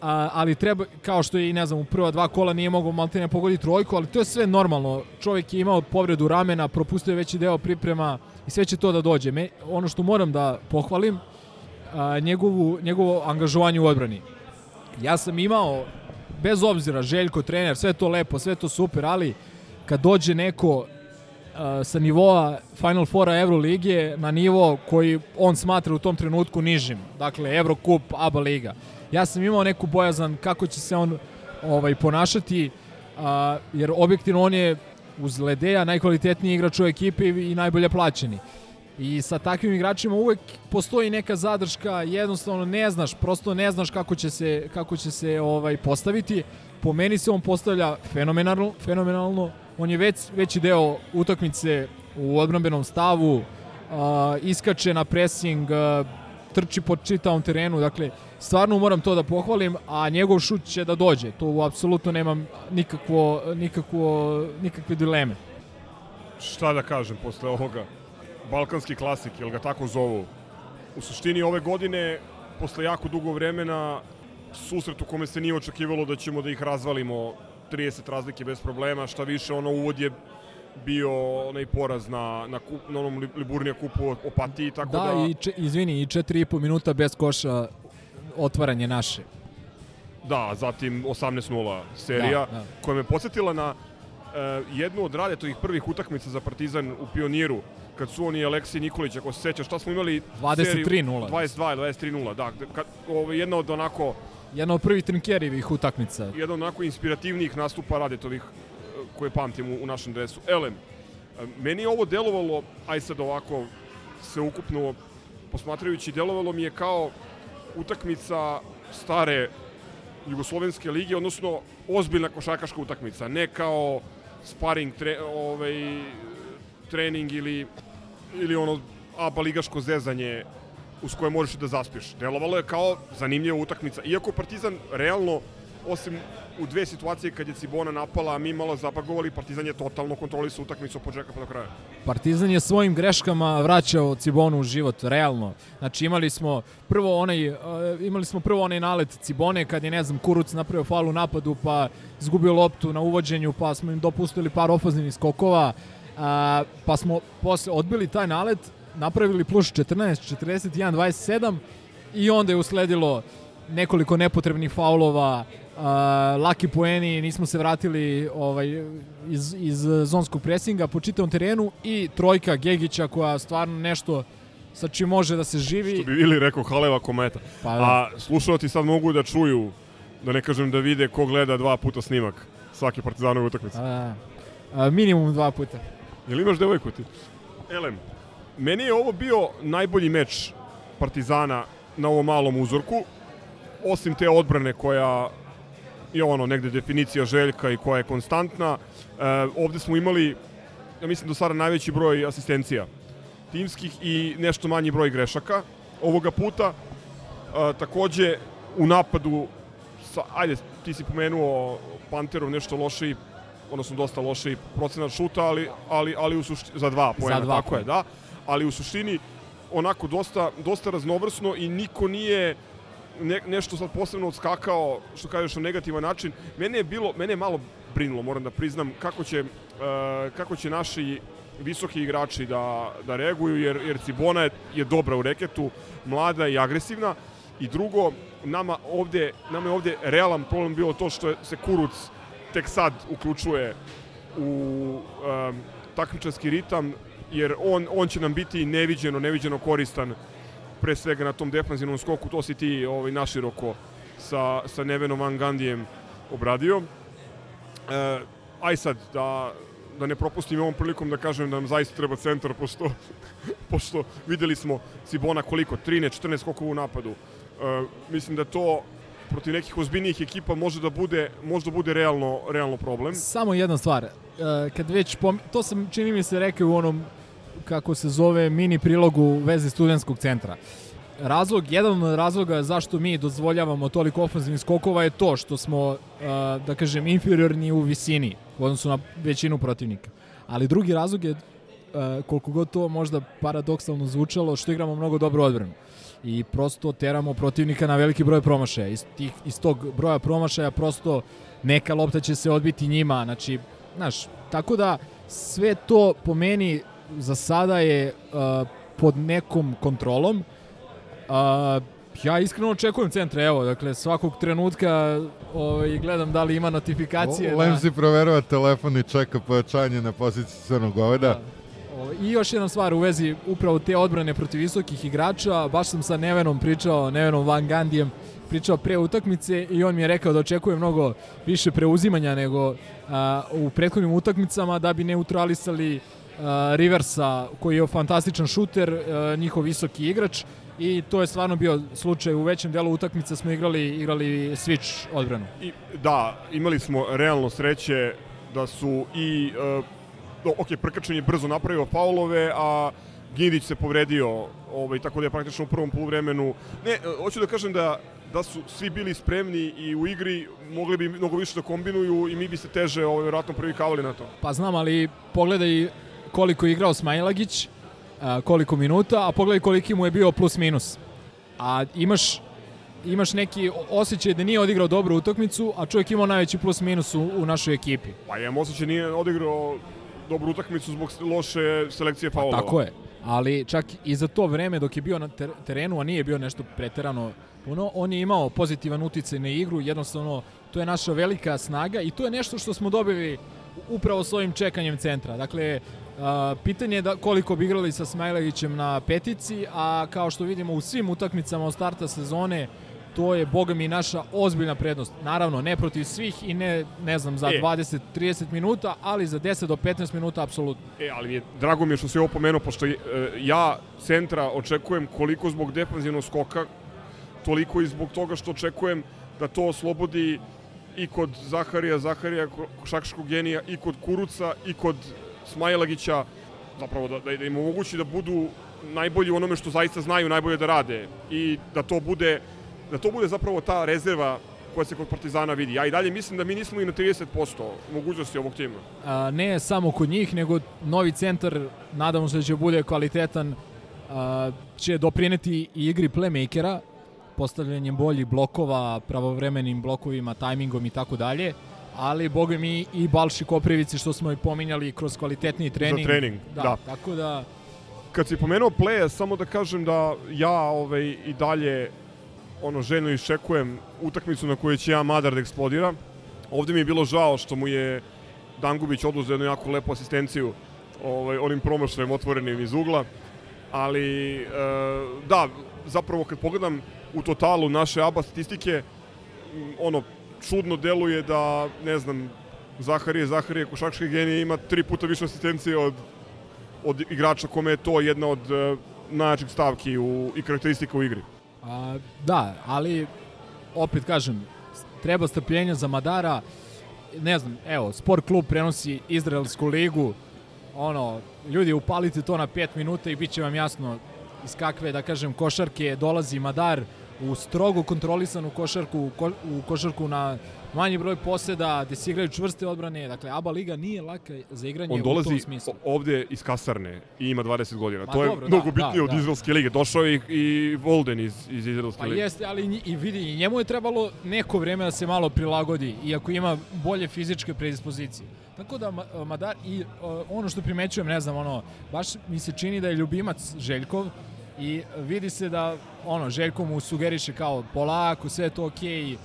a, ali treba, kao što je i ne znam, u prva dva kola nije mogao Maltene pogoditi trojku, ali to je sve normalno. Čovjek je imao povredu ramena, propustio je veći deo priprema i sve će to da dođe. Me, ono što moram da pohvalim, a, njegovu, njegovo angažovanje u odbrani. Ja sam imao, bez obzira, Željko, trener, sve to lepo, sve to super, ali kad dođe neko a, sa nivoa Final Fora Evroligije na nivo koji on smatra u tom trenutku nižim, dakle Evrokup, ABA Liga, ja sam imao neku bojazan kako će se on ovaj ponašati, a, jer objektivno on je uz Ledeja najkvalitetniji igrač u ekipi i najbolje plaćeni. I sa takvim igračima uvek postoji neka zadrška, jednostavno ne znaš, prosto ne znaš kako će se kako će se ovaj postaviti. Po meni se on postavlja fenomenalno, fenomenalno. On je već veći deo utakmice u odbrambenom stavu, uh, iskače na pressing, uh, trči po čitavom terenu, dakle stvarno moram to da pohvalim, a njegov šut će da dođe. Tu apsolutno nemam nikakvo, nikakvo, nikakve dileme. Šta da kažem posle ovoga? Balkanski klasik, jel ga tako zovu? U suštini ove godine, posle jako dugo vremena, susret u kome se nije očekivalo da ćemo da ih razvalimo 30 razlike bez problema, šta više ono uvod je bio onaj poraz na, na, kup, na onom Liburnija kupu Opatiji, tako da... Da, i če, izvini, i 4,5 minuta bez koša otvaranje naše. Da, zatim 18-0 serija, da, da. koja me podsjetila na jednu od radetovih prvih utakmica za Partizan u Pioniru, kad su oni Aleksij Nikolić, ako se sećaš, šta smo imali? 23-0. 22 23-0, da. Kad, ovo, jedna od onako... Jedna od prvih trinkerivih utakmica. Jedna od onako inspirativnijih nastupa radetovih koje pamtim u, u našem dresu. Elem, meni je ovo delovalo, aj sad ovako se ukupno posmatrajući, delovalo mi je kao utakmica stare Jugoslovenske lige, odnosno ozbiljna košarkaška utakmica, ne kao sparing tre, ovaj, trening ili, ili ono ABA ligaško zezanje uz koje možeš da zaspiš. Delovalo je kao zanimljiva utakmica. Iako Partizan realno, osim u dve situacije kad je Cibona napala, a mi malo zapagovali, Partizan je totalno kontrolisao utakmicu od početka pa do kraja. Partizan je svojim greškama vraćao Cibonu u život, realno. Znači imali smo prvo onaj, uh, imali smo prvo onaj nalet Cibone kad je, ne znam, Kuruc napravio faul u napadu, pa izgubio loptu na uvođenju, pa smo im dopustili par ofazivnih skokova, uh, pa smo posle odbili taj nalet, napravili plus 14, 41, 27 i onda je usledilo nekoliko nepotrebnih faulova, uh, laki poeni, nismo se vratili ovaj, iz, iz zonskog presinga po čitavom terenu i trojka Gegića koja stvarno nešto sa čim može da se živi. Što bi ili rekao Haleva kometa. Pa, da. A slušalci sad mogu da čuju, da ne kažem da vide ko gleda dva puta snimak svake partizanove utakmice. A, a, minimum dva puta. Jel imaš devojku ti? Elem, meni je ovo bio najbolji meč Partizana na ovom malom uzorku, osim te odbrane koja je ono negde definicija Željka i koja je konstantna. E, ovde smo imali, ja mislim do sada najveći broj asistencija timskih i nešto manji broj grešaka. Ovoga puta e, takođe u napadu sa, ajde, ti si pomenuo Panterov nešto lošiji, odnosno dosta lošiji procenat šuta, ali, ali, ali u suštini, za dva poena, za dva tako je, da. Ali u suštini onako dosta, dosta raznovrsno i niko nije ne, nešto sad posebno odskakao, što kažeš na negativan način. Mene je bilo, mene je malo brinulo, moram da priznam, kako će, uh, kako će naši visoki igrači da, da reaguju, jer, jer Cibona je, je dobra u reketu, mlada i agresivna. I drugo, nama ovde, nama je ovde realan problem bilo to što se Kuruc tek sad uključuje u um, takmičarski ritam, jer on, on će nam biti neviđeno, neviđeno koristan pre svega na tom defanzivnom skoku, to si ti ovaj, naširoko sa, sa Nevenom Van Gandijem obradio. E, aj sad, da da ne propustim ovom prilikom da kažem da nam zaista treba centar, pošto, pošto videli smo Cibona koliko, 13-14 skokova u napadu. E, mislim da to protiv nekih ozbiljnijih ekipa može da bude možda bude realno realno problem. Samo jedna stvar, e, kad već to sam čini mi se rekao u onom kako se zove mini prilogu veze studentskog centra. Razlog, jedan od razloga zašto mi dozvoljavamo toliko ofenzivnih skokova je to što smo, e, da kažem, inferiorni u visini u odnosu na većinu protivnika. Ali drugi razlog je, e, koliko god to možda paradoksalno zvučalo, što igramo mnogo dobro odbranu i prosto teramo protivnika na veliki broj promašaja. Iz, tih, iz tog broja promašaja prosto neka lopta će se odbiti njima, znači, znaš, tako da sve to po meni za sada je uh, pod nekom kontrolom. Uh, ja iskreno očekujem centra, evo, dakle, svakog trenutka ovaj, gledam da li ima notifikacije. Lemzi na... proverava telefon i čeka pojačanje na poziciji crnog goveda. Da. I još jedna stvar u vezi upravo te odbrane protiv visokih igrača, baš sam sa Nevenom pričao, Nevenom Van Gandijem, pričao pre utakmice i on mi je rekao da očekuje mnogo više preuzimanja nego a, u prethodnim utakmicama da bi neutralisali Riversa koji je fantastičan šuter, a, njihov visoki igrač i to je stvarno bio slučaj u većem delu utakmice smo igrali igrali switch odbranu. I da, imali smo realno sreće da su i uh, ok, Prkačin je brzo napravio faulove, a Gindić se povredio, ovaj, tako da je praktično u prvom poluvremenu. Ne, hoću da kažem da da su svi bili spremni i u igri mogli bi mnogo više da kombinuju i mi bi se teže ovaj, vjerojatno privikavali na to. Pa znam, ali pogledaj koliko je igrao Smajlagić, koliko minuta, a pogledaj koliki mu je bio plus minus. A imaš imaš neki osjećaj da nije odigrao dobru utakmicu, a čovjek imao najveći plus minus u, u našoj ekipi. Pa imam osjećaj nije odigrao dobru utakmicu zbog loše selekcije faulova. Pa, tako je. Ali čak i za to vreme dok je bio na terenu, a nije bio nešto preterano puno, on je imao pozitivan uticaj na igru, jednostavno to je naša velika snaga i to je nešto što smo dobili upravo s ovim čekanjem centra. Dakle, pitanje je da koliko bi igrali sa Smajlevićem na petici, a kao što vidimo u svim utakmicama od starta sezone, to je, boga mi, naša ozbiljna prednost. Naravno, ne protiv svih i ne, ne znam, za e. 20-30 minuta, ali za 10 do 15 minuta apsolutno. E, ali je, drago mi je što se ovo pomenuo, pošto je, ja centra očekujem koliko zbog defanzivnog skoka, toliko i zbog toga što očekujem da to oslobodi i kod Zaharija, Zaharija, Šakškog genija, i kod Kuruca, i kod Smajlagića, zapravo da, da im omogući da budu najbolji u onome što zaista znaju najbolje da rade i da to bude da to bude zapravo ta rezerva koja se kod Partizana vidi. Ja i dalje mislim da mi nismo i na 30% mogućnosti ovog tima. A, ne samo kod njih, nego novi centar, nadamo se da će bude kvalitetan, a, će doprineti i igri playmakera, postavljanjem boljih blokova, pravovremenim blokovima, tajmingom i tako dalje ali boga mi i Balši Koprivici što smo i pominjali kroz kvalitetni trening. Za trening, da. da. Tako da... Kad si pomenuo play samo da kažem da ja ovaj, i dalje ono željno iščekujem utakmicu na kojoj će ja Madar da eksplodira. Ovde mi je bilo žao što mu je Dangubić oduzeo jednu jako lepu asistenciju ovaj, onim promašajem otvorenim iz ugla. Ali, e, da, zapravo kad pogledam u totalu naše ABA statistike, ono, čudno deluje da, ne znam, Zaharije, Zaharije, košački genije ima tri puta više asistencije od, od igrača kome je to jedna od e, najjačih stavki u, i karakteristika u igri. A, da, ali opet kažem, treba strpljenja za Madara. Ne znam, evo, Sport klub prenosi Izraelsku ligu. Ono, ljudi, upalite to na 5 minuta i bit će vam jasno iz kakve, da kažem, košarke dolazi Madar u strogo kontrolisanu košarku, u, ko, u košarku na manji broj poseda, gde se igraju čvrste odbrane. Dakle, ABA liga nije laka za igranje On u tom smislu. On dolazi ovde iz kasarne i ima 20 godina. Ma, to dobro, je mnogo da, bitnije da, od da. Izraelske lige. Došao je i, i Volden iz, iz Izraelske pa lige. Pa jeste, ali i vidi, njemu je trebalo neko vreme da se malo prilagodi, iako ima bolje fizičke predispozicije. Tako da, Madar, i ono što primećujem, ne znam, ono, baš mi se čini da je ljubimac Željkov, i vidi se da ono Željko mu sugeriše kao polako, sve je to okej. Okay.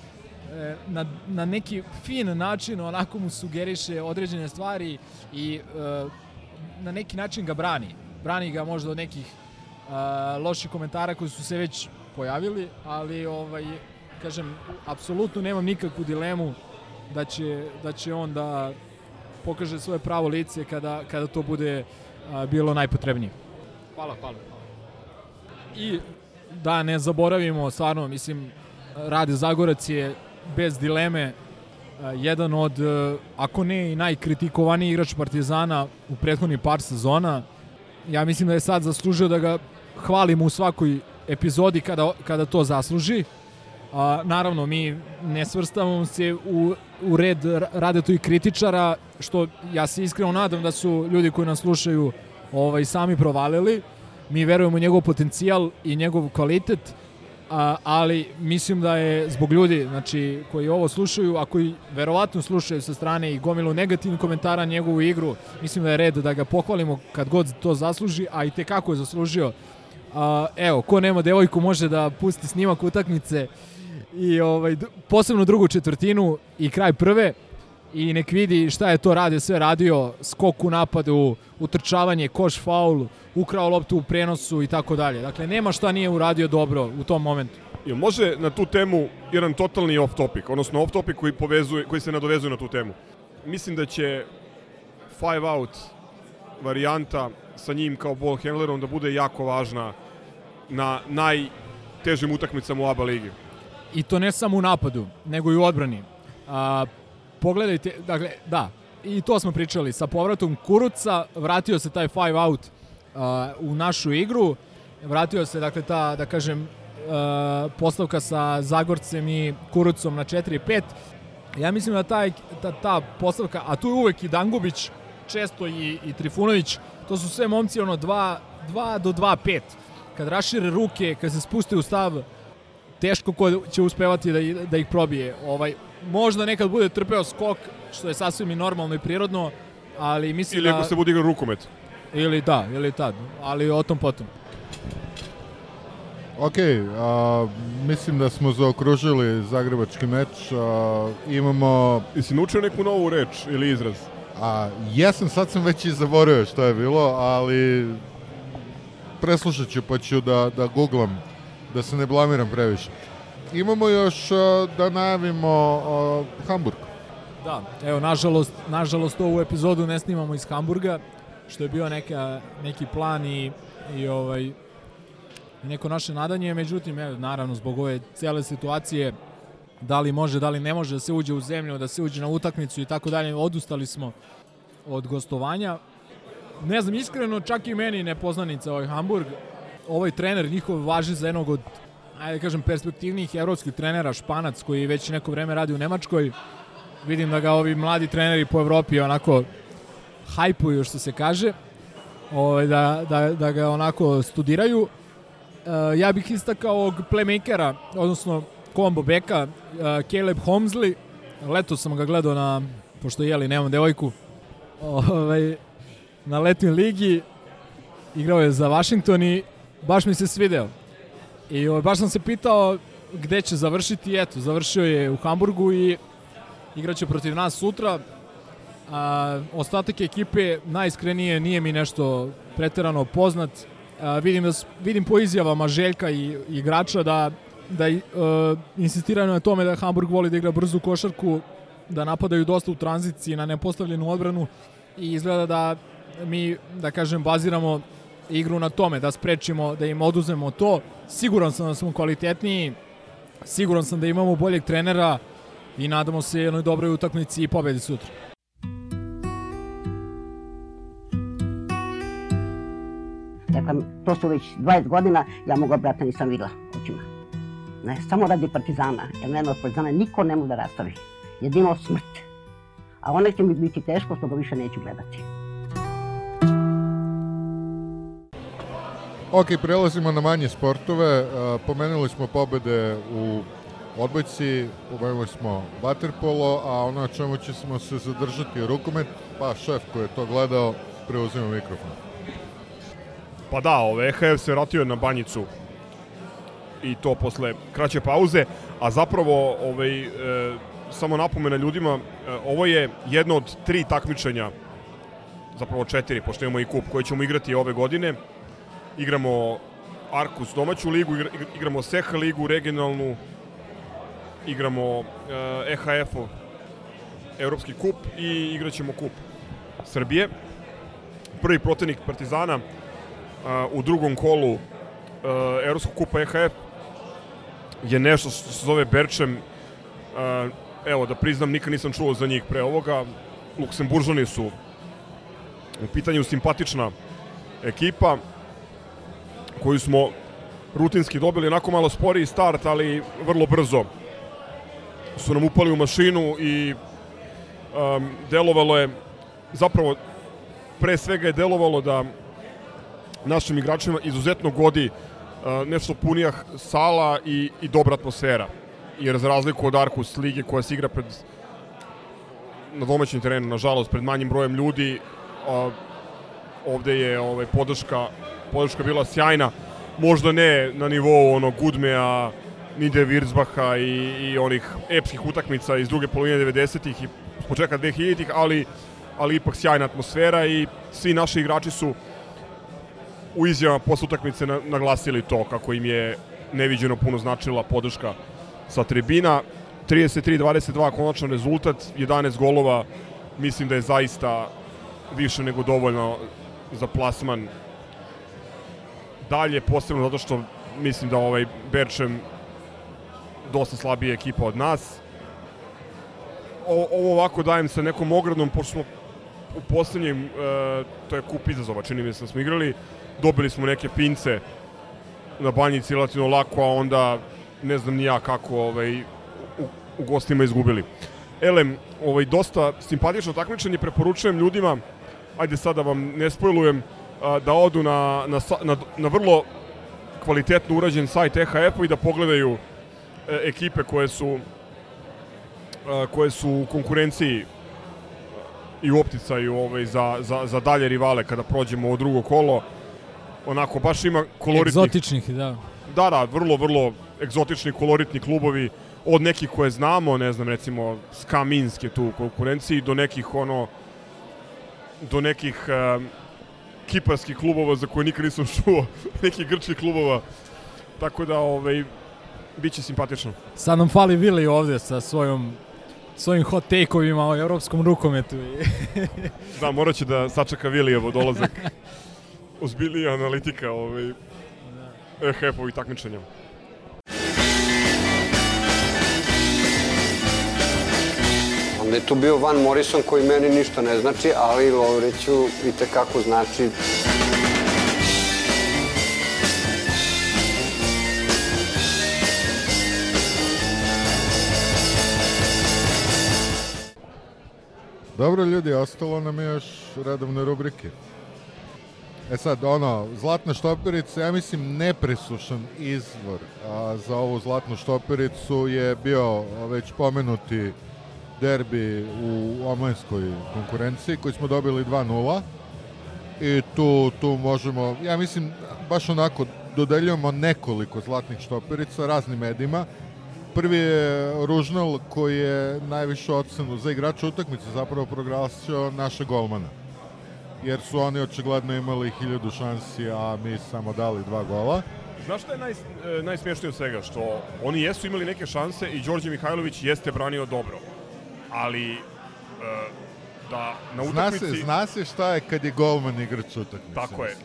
E, na, na neki fin način onako mu sugeriše određene stvari i e, na neki način ga brani. Brani ga možda od nekih e, loših komentara koji su se već pojavili, ali ovaj kažem apsolutno nemam nikakvu dilemu da će da će on da pokaže svoje pravo lice kada, kada to bude bilo najpotrebnije. Hvala, hvala. I da ne zaboravimo, stvarno, mislim, Rade Zagorac je bez dileme a, jedan od, a, ako ne i najkritikovaniji igrač Partizana u prethodnih par sezona. Ja mislim da je sad zaslužio da ga hvalimo u svakoj epizodi kada, kada to zasluži. A, naravno, mi ne svrstavamo se u, u red radetu i kritičara, što ja se iskreno nadam da su ljudi koji nas slušaju ovaj, sami provalili. Mi verujemo u njegov potencijal i njegov kvalitet, a, ali mislim da je zbog ljudi znači, koji ovo slušaju, a koji verovatno slušaju sa strane i gomilu negativnih komentara njegovu igru, mislim da je red da ga pohvalimo kad god to zasluži, a i te kako je zaslužio. A, evo, ko nema devojku može da pusti snimak utakmice i ovaj, posebno drugu četvrtinu i kraj prve i nek vidi šta je to rade sve radio, skok u napadu, utrčavanje, koš faul, ukrao loptu u prenosu i tako dalje. Dakle, nema šta nije uradio dobro u tom momentu. Jel može na tu temu jedan totalni off topic, odnosno off topic koji, povezuje, koji se nadovezuje na tu temu? Mislim da će five out varijanta sa njim kao ball handlerom da bude jako važna na najtežim utakmicama u ABA ligi. I to ne samo u napadu, nego i u odbrani. A, pogledajte, dakle, da, i to smo pričali, sa povratom Kuruca vratio se taj five out a, u našu igru, vratio se, dakle, ta, da kažem, a, postavka sa Zagorcem i Kurucom na 4-5. Ja mislim da taj, ta, ta postavka, a tu je uvek i Dangubić, često i, i Trifunović, to su sve momci ono 2, 2 do 2-5. Kad rašire ruke, kad se spuste u stav, teško ko će uspevati da, da ih probije. Ovaj, možda nekad bude trpeo skok, što je sasvim i normalno i prirodno, ali mislim Ili da... ako se bude igrao rukomet. Ili da, ili tad, ali o tom potom. Ok, a, mislim da smo zaokružili zagrebački meč. A, imamo... Jesi naučio neku novu reč ili izraz? A, jesam, sad sam već i zaboravio što je bilo, ali preslušat ću pa ću da, da googlam, da se ne blamiram previše. Imamo još da najavimo Hamburg. Da, evo, nažalost, nažalost ovu epizodu ne snimamo iz Hamburga, što je bio neka, neki plan i, i ovaj, neko naše nadanje, međutim, evo, naravno, zbog ove cele situacije, da li može, da li ne može da se uđe u zemlju, da se uđe na utakmicu i tako dalje, odustali smo od gostovanja. Ne znam, iskreno, čak i meni nepoznanica ovaj Hamburg, ovaj trener njihov važi za jednog od ajde da kažem, perspektivnijih evropskih trenera, Španac, koji već neko vreme radi u Nemačkoj. Vidim da ga ovi mladi treneri po Evropi onako hajpuju, što se kaže, ovaj, da, da, da ga onako studiraju. E, ja bih istakao ovog playmakera, odnosno combo beka, e, Caleb Holmesley. Leto sam ga gledao na, pošto jeli, nemam devojku, ovaj, na letnoj ligi. Igrao je za Washington i baš mi se svideo. I ovaj, baš sam se pitao gde će završiti, eto, završio je u Hamburgu i igraće protiv nas sutra. A, ostatak ekipe najiskrenije nije mi nešto preterano poznat. A, vidim, da, vidim po izjavama Željka i, i igrača da, da uh, insistiraju na tome da Hamburg voli da igra brzu košarku, da napadaju dosta u tranziciji na nepostavljenu odbranu i izgleda da mi, da kažem, baziramo igru na tome, da sprečimo, da im oduzemo to. Siguran sam da smo kvalitetniji, siguran sam da imamo boljeg trenera i nadamo se jednoj dobroj utakmici i pobedi sutra. Dakle, to su već 20 godina, ja mogu brata nisam videla očima. Ne, samo radi partizana, jer mene od partizana niko ne može da rastavi. Jedino smrt. A onda će mi biti teško što ga više neću gledati. Ok, prelazimo na manje sportove. Pomenuli smo pobede u odbojci, pomenuli smo vaterpolo, a ono na čemu ćemo se zadržati je rukomet, pa šef koji je to gledao preuzima mikrofon. Pa da, ove, EHF se vratio na banjicu i to posle kraće pauze, a zapravo ovaj, e, samo napomena ljudima, e, ovo je jedno od tri takmičenja, zapravo četiri, pošto imamo i kup koji ćemo igrati ove godine. Igramo Arkus domaću ligu, igramo Seha ligu regionalnu, igramo e, EHF-ov evropski kup i igraćemo kup. Srbije. Prvi protivnik Partizana u drugom kolu Evropskog kupa EHF je nešto što se zove Berčem. Evo, da priznam, nikad nisam čuo za njih pre ovoga. Luksemburžani su u pitanju simpatična ekipa koju smo rutinski dobili onako malo sporiji start, ali vrlo brzo su nam upali u mašinu i um, delovalo je zapravo pre svega je delovalo da našim igračima izuzetno godi uh, nešto punija sala i, i dobra atmosfera. Jer za razliku od Arkus lige koja se igra pred na domaćem terenu, nažalost, pred manjim brojem ljudi, uh, ovde je ovaj, podrška, podrška bila sjajna. Možda ne na nivou onog Gudmea, Nide Virzbaha i, i onih epskih utakmica iz druge polovine 90-ih i početka 2000-ih, ali, ali ipak sjajna atmosfera i svi naši igrači su u izjavama posle utakmice naglasili to kako im je neviđeno puno značila podrška sa tribina. 33-22 konačan rezultat, 11 golova, mislim da je zaista više nego dovoljno za plasman dalje, posebno zato što mislim da ovaj Berčem dosta slabija ekipa od nas. O, ovo ovako dajem sa nekom ogradom, pošto smo u poslednjem, e, to je kup izazova, čini mi se da smo igrali, dobili smo neke pince na banjici relativno lako, a onda ne znam ni ja kako ovaj, u, u gostima izgubili. Elem, ovaj, dosta simpatično takmičenje, preporučujem ljudima, ajde sada vam ne spojlujem, da odu na, na, na, na vrlo kvalitetno urađen sajt EHF-u i da pogledaju e, ekipe koje su koje su u konkurenciji i u opticaju ovaj, za, za, za dalje rivale kada prođemo u drugo kolo. Onako, baš ima koloritnih... Egzotičnih, da. Da, da, vrlo, vrlo egzotični, koloritni klubovi od nekih koje znamo, ne znam, recimo Ska Minsk je tu u konkurenciji, do nekih ono do nekih uh, kiparskih klubova za koje nikad nisam čuo, nekih grčkih klubova. Tako da, ovaj, bit će simpatično. Sad nam fali Vili ovde sa svojom svojim hot take-ovima o evropskom rukometu. da, morat će da sačeka Vilijevo dolazak. Ozbiljnija analitika ovaj, EHF-ovih takmičenja. Onda je tu bio Van Morrison koji meni ništa ne znači, ali Lovriću i tekako znači. Dobro ljudi, ostalo nam je još redovne rubrike. E sad, ono, zlatna štoperica, ja mislim nepresušan izvor a, za ovu zlatnu štopericu je bio već pomenuti derbi u omlenskoj konkurenciji koji smo dobili 2-0 i tu, tu možemo, ja mislim, baš onako dodeljujemo nekoliko zlatnih štoperica raznim medijima. Prvi je Ružnal koji je najvišu ocenu za igrača utakmice zapravo proglasio naše golmana. Jer su oni očigledno imali hiljadu šansi, a mi samo dali dva gola. Znaš šta je naj, e, najsmješnije od svega? Što oni jesu imali neke šanse i Đorđe Mihajlović jeste branio dobro ali e, da na utakmici... Zna se, zna se šta je kad je golman igrač utakmice. Tako je.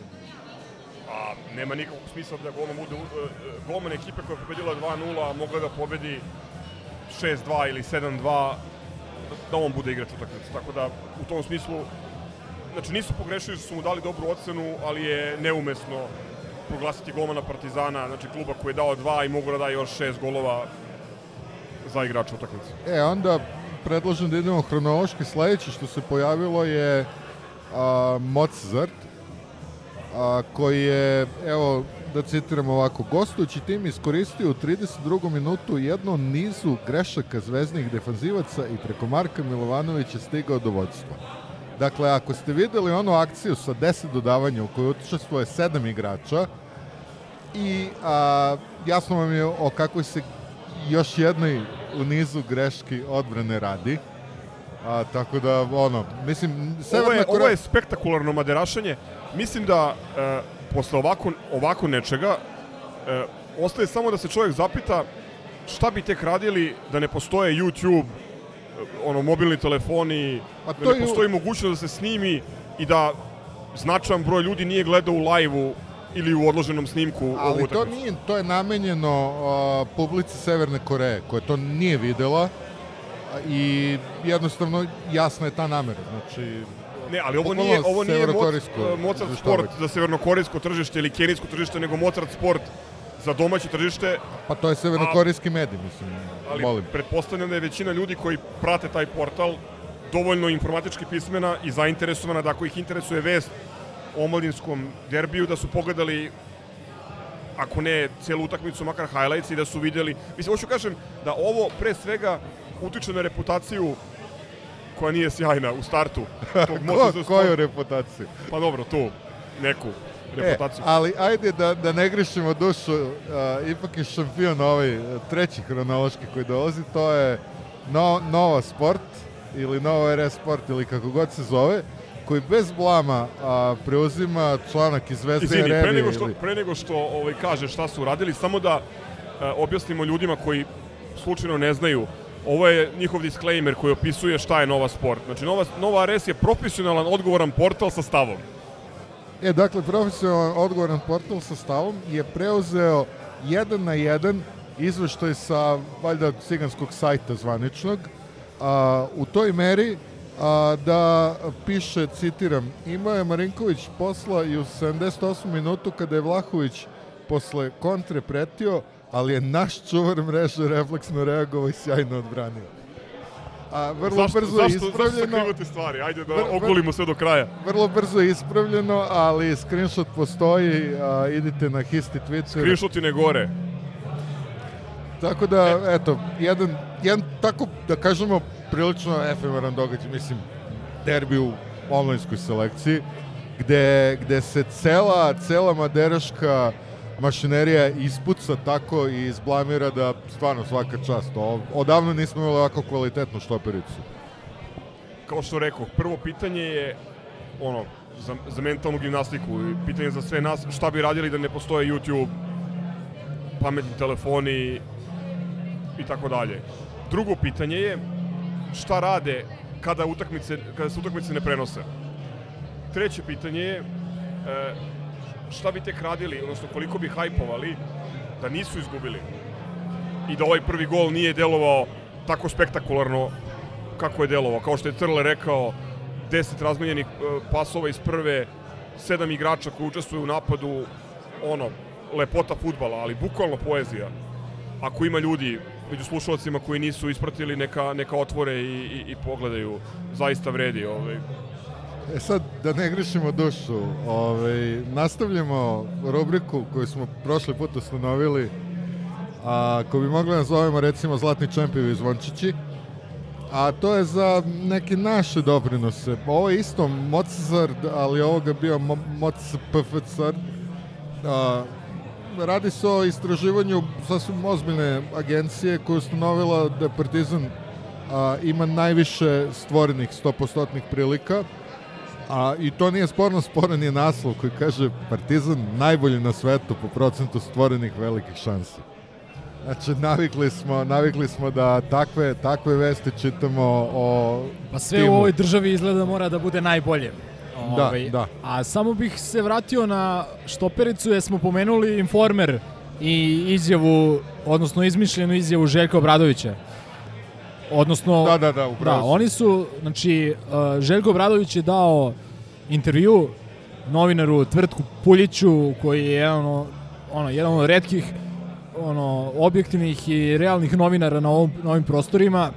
A nema nikakvog smisla da golman bude uh, golman ekipe koja je pobedila 2-0, a mogla da pobedi 6-2 ili 7-2 da on bude igrač utakmice. Tako da u tom smislu znači nisu pogrešili što su mu dali dobru ocenu, ali je neumesno proglasiti golmana Partizana, znači kluba koji je dao dva i mogu da da još šest golova za igrača utakmice. E, onda predlažem da idemo hronološki. Sledeće što se pojavilo je a, Mozart, a, koji je, evo, da citiram ovako, gostujući tim iskoristio u 32. minutu jednu nizu grešaka zveznih defanzivaca i preko Marka Milovanovića stigao do vodstva. Dakle, ako ste videli onu akciju sa 10 dodavanja u kojoj učestvuje 7 igrača i a, jasno vam je o kakvoj se još jednoj u nizu greški odbrane radi. A, tako da, ono, mislim... Ovo je, ovo je spektakularno maderašanje. Mislim da e, posle ovako, ovako nečega e, ostaje samo da se čovjek zapita šta bi tek radili da ne postoje YouTube, ono mobilni telefoni, A da to ne je- postoji mogućnost da se snimi i da značajan broj ljudi nije gledao u lajvu ili u odloženom snimku ovu Ali to utakmicu. nije, to je namenjeno a, publici Severne Koreje, koja to nije videla i jednostavno jasna je ta namera. Znači, Ne, ali ovo nije, ovo nije Mozart sport za severnokorejsko tržište ili kenijsko tržište, nego Mozart sport za domaće tržište, Pa to je severnokorejski medij, mislim, ali molim. pretpostavljam da je većina ljudi koji prate taj portal dovoljno informatički pismena i zainteresovana da ako ih interesuje vest omladinskom derbiju, da su pogledali ako ne celu utakmicu, makar highlights i da su videli. Mislim, hoću kažem da ovo pre svega utiče na reputaciju koja nije sjajna u startu. Tog Ko, Mozarta koju reputaciju? Pa dobro, tu, neku E, reputaciju. ali ajde da, da ne grešimo dušu, a, ipak je šampion ovaj e, treći hronološki koji dolazi, to je no, Nova Sport ili Nova RS Sport ili kako god se zove, koji bez blama a, preuzima članak iz Zvezde Izvini, pre nego što, ili... pre nego što ovaj, kaže šta su uradili, samo da e, objasnimo ljudima koji slučajno ne znaju, ovo je njihov disclaimer koji opisuje šta je Nova Sport. Znači, Nova, Nova RS je profesionalan, odgovoran portal sa stavom. E, dakle, profesionalan odgovoran portal sa stavom je preuzeo jedan na jedan izveštaj sa, valjda, ciganskog sajta zvaničnog, a, u toj meri a, da piše, citiram, imao je Marinković posla i u 78. minutu kada je Vlahović posle kontre pretio, ali je naš čuvar mreže refleksno reagovao i sjajno odbranio. A vrlo zašto, brzo zašto, ispravljeno. Zašto sakrivate stvari? Ajde da Vr- vr- ogolimo sve do kraja. Vrlo brzo je ispravljeno, ali screenshot postoji, a, idite na Histi Twitter. Screenshoti ne gore. Tako da, eto, jedan, jedan tako, da kažemo, prilično efemeran događaj, mislim, derbi u omlinskoj selekciji, gde, gde se cela, cela maderaška mašinerija ispuca tako i izblamira da stvarno svaka čast. O, odavno nismo imali ovako kvalitetnu štopericu. Kao što rekao, prvo pitanje je ono, za, za mentalnu gimnastiku i pitanje za sve nas, šta bi radili da ne postoje YouTube, pametni telefoni i tako dalje. Drugo pitanje je šta rade kada, utakmice, kada se utakmice ne prenose. Treće pitanje je e, šta bi tek radili, odnosno koliko bi hajpovali da nisu izgubili i da ovaj prvi gol nije delovao tako spektakularno kako je delovao. Kao što je Crle rekao, 10 razmenjenih e, pasova iz prve, sedam igrača koji učestvuju u napadu, ono, lepota futbala, ali bukvalno poezija. Ako ima ljudi među slušalcima koji nisu ispratili, neka, neka otvore i, i, i pogledaju. Zaista vredi. Ovaj. E sad, da ne grešimo dušu, ovaj, nastavljamo rubriku koju smo prošli put ustanovili, a koju bi mogli da nazovemo recimo Zlatni čempivi zvončići, a to je za neke naše doprinose. Ovo je isto Mozart, ali ovoga bio Mo Mozart. A, radi se o istraživanju sasvim ozbiljne agencije koja je ustanovila da Partizan a, ima najviše stvorenih 100% prilika, a i to nije sporno, sporan je naslov koji kaže Partizan najbolji na svetu po procentu stvorenih velikih šansi. Znači, navikli smo, navikli smo da takve, takve vesti čitamo o Pa sve timu. u ovoj državi izgleda mora da bude najbolje. Da, da. A samo bih se vratio na štopericu jer smo pomenuli Informer i izjavu, odnosno izmišljenu izjavu Željka Obradovića. Odnosno, Da, da, da, upravo da oni su, znači, uh, Željko Obradović je dao intervju novinaru Tvrtku Puljiću, koji je jedan, ono, jedan od redkih ono, objektivnih i realnih novinara na, ovom, na ovim prostorima.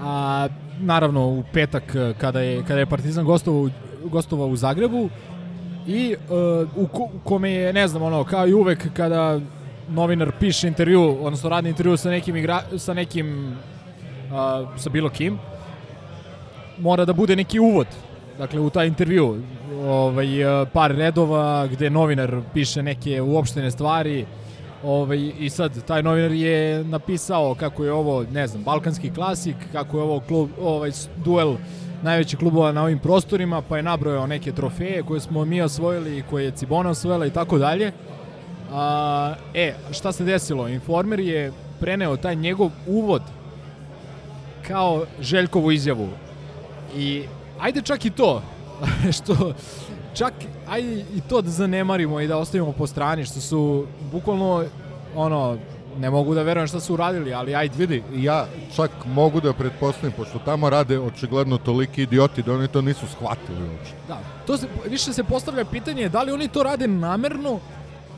A, naravno, u petak eh, kada je, kada je Partizan gostovao, gostovao u Zagrebu i uh, u, ko, u kome je, ne znam, ono, kao i uvek kada novinar piše intervju, odnosno radni intervju sa nekim, igra, sa nekim uh, sa bilo kim, mora da bude neki uvod dakle u taj intervju. Ovaj, par redova gde novinar piše neke uopštene stvari ovaj, i sad taj novinar je napisao kako je ovo ne znam balkanski klasik kako je ovo klub, ovaj, duel najvećih klubova na ovim prostorima pa je nabrojao neke trofeje koje smo mi osvojili i koje je Cibona osvojila i tako dalje A, e, šta se desilo? Informer je preneo taj njegov uvod kao Željkovu izjavu. I ajde čak i to, što čak ajde i to da zanemarimo i da ostavimo po strani, što su bukvalno ono, ne mogu da verujem šta su uradili, ali ajde vidi. Ja čak mogu da pretpostavim, pošto tamo rade očigledno toliki idioti da oni to nisu shvatili uopšte. Da, to se, više se postavlja pitanje da li oni to rade namerno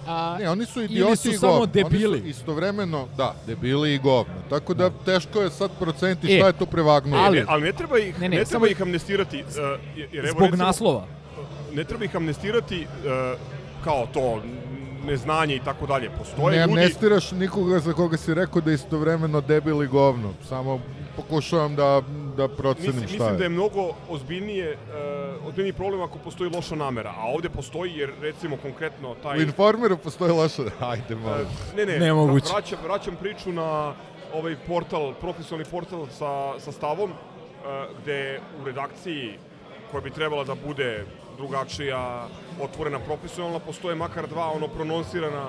a, Ne, oni su ili idioti su i samo govno. debili. Oni su istovremeno, da, debili i govno. Tako da teško je sad proceniti E, šta je tu prevagnulo. ali- ali ne treba ih, Ne, ne, ne, treba samo- ih amnestirati. Uh, jer evo zbog recimo, naslova. Ne treba ih amnestirati uh, kao to neznanje i tako dalje. Postoje ne ljudi... amnestiraš nikoga za koga si rekao da je istovremeno debil i govno. Samo pokušavam da, da procenim Mislim, šta mislim je. da je mnogo ozbiljnije, uh, ozbiljniji problem ako postoji loša namera, a ovde postoji jer recimo konkretno taj... U Informeru postoji loša... Ajde, molim. Uh, ne, ne, Nemoguće. vra- vraćam, vraćam priču na ovaj portal, profesionalni portal sa, sa stavom, uh, gde u redakciji koja bi trebala da bude drugačija, otvorena, profesionalna, postoje makar dva ono prononsirana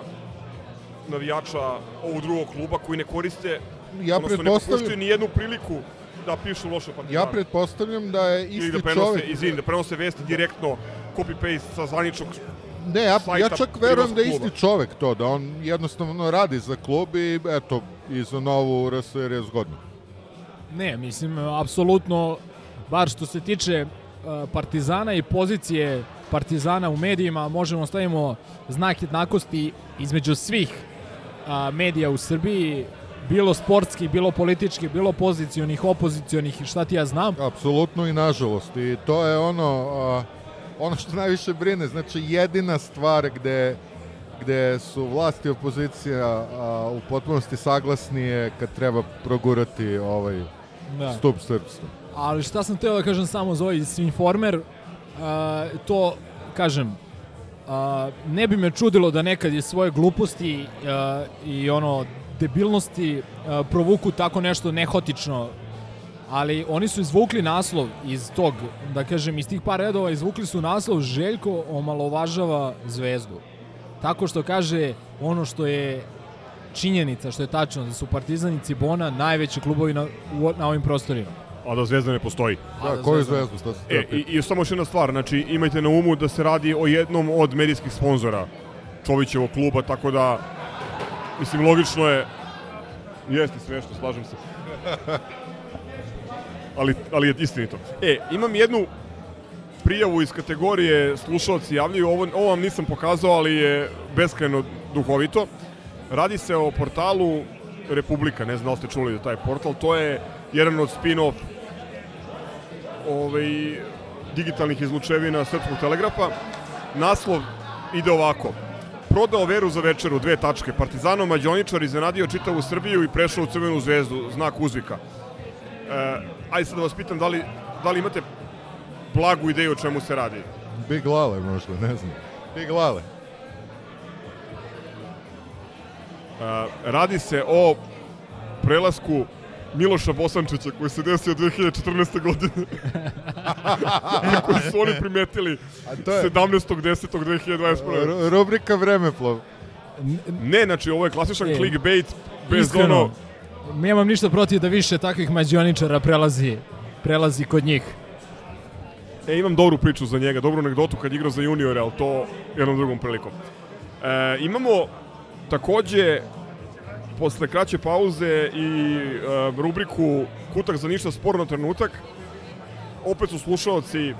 navijača ovog drugog kluba koji ne koriste, Ja odnosno ne pretpostavljam- propuštaju ni jednu priliku da pišu loše partizane. Ja pretpostavljam da je Ili isti da prenose, čovjek... izvini, da prenose vesti direktno copy-paste sa zvaničnog Ne, ja, ja čak verujem da je isti čovek to, da on jednostavno radi za klub i eto, i za novu RS jer je zgodno. Ne, mislim, apsolutno, bar što se tiče Partizana i pozicije Partizana u medijima, možemo stavimo znak jednakosti između svih uh, medija u Srbiji, bilo sportski, bilo politički, bilo pozicionih, opozicionih šta ti ja znam. Apsolutno i nažalost. I to je ono, a, ono što najviše brine. Znači, jedina stvar gde, gde su vlast i opozicija u potpunosti saglasni je kad treba progurati ovaj Da. stup srpstva. Ali šta sam teo da kažem samo za ovaj Informer, uh, to, kažem, uh, ne bi me čudilo da nekad iz svoje gluposti uh, i ono debilnosti uh, provuku tako nešto nehotično ali oni su izvukli naslov iz tog, da kažem, iz tih par redova izvukli su naslov Željko omalovažava zvezdu. Tako što kaže ono što je činjenica, što je tačno, da su Partizan i Cibona najveći klubovi na, na ovim prostorima. A da Zvezda ne postoji. A Da, koju zvezdu? Se E, i, i samo još jedna stvar, znači imajte na umu da se radi o jednom od medijskih sponzora Čovićevog kluba, tako da, mislim, logično je, jeste smešno, slažem se, ali, ali je istinito. E, imam jednu prijavu iz kategorije slušalci javljaju, ovo, ovo vam nisam pokazao, ali je beskreno duhovito. Radi se o portalu Republika, ne znam da ste čuli za taj portal, to je jedan od spin-off ovaj, digitalnih izlučevina Srpskog telegrafa. Naslov ide ovako. Prodao veru za večeru, dve tačke. Partizanov mađoničar iznenadio čitavu Srbiju i prešao u Crvenu zvezdu, znak uzvika. E, ajde sad da vas pitam da li, da li imate blagu ideju o čemu se radi. Big Lale možda, ne znam. Big Lale. E, radi se o prelasku Miloša Bosančića koji se desio 2014. godine. koji su oni primetili A to je 17.10.2021. ru- rubrika Vremeplov. Ne, znači ovo je klasičan E, clickbait bez Iskreno, ono... nemam ništa protiv da više takvih mađioničara prelazi, prelazi kod njih. E, imam dobru priču za njega, dobru anegdotu kad igrao za juniore, ali to jednom drugom prilikom. E, imamo takođe posle kraće pauze i e, rubriku Kutak za ništa sporno trenutak. Opet su slušalci e,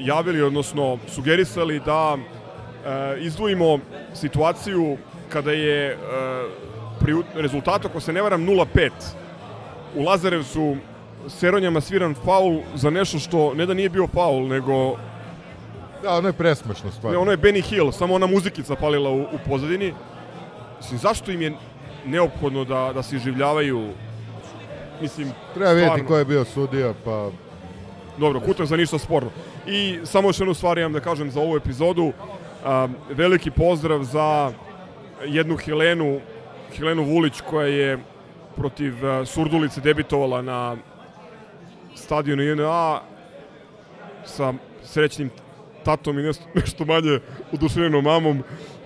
javili, odnosno sugerisali da e, izdvojimo situaciju kada je e, pri rezultatu, ako se ne varam, 0-5 u Lazarevcu Seronjama sviran faul za nešto što ne da nije bio faul, nego Da, ono je presmešno stvar. ne, ono je Benny Hill, samo ona muzikica palila u, u pozadini. Mislim, zašto im je neophodno da, da se iživljavaju Mislim, Treba vidjeti stvarno. ko je bio sudija, pa Dobro, kutak za ništa sporno. I samo još jednu stvar imam da kažem za ovu epizodu. A, veliki pozdrav za jednu Helenu, Helenu Vulić koja je protiv a, Surdulice debitovala na stadionu INA sa srećnim tatom i nešto, manje oduševljenom mamom.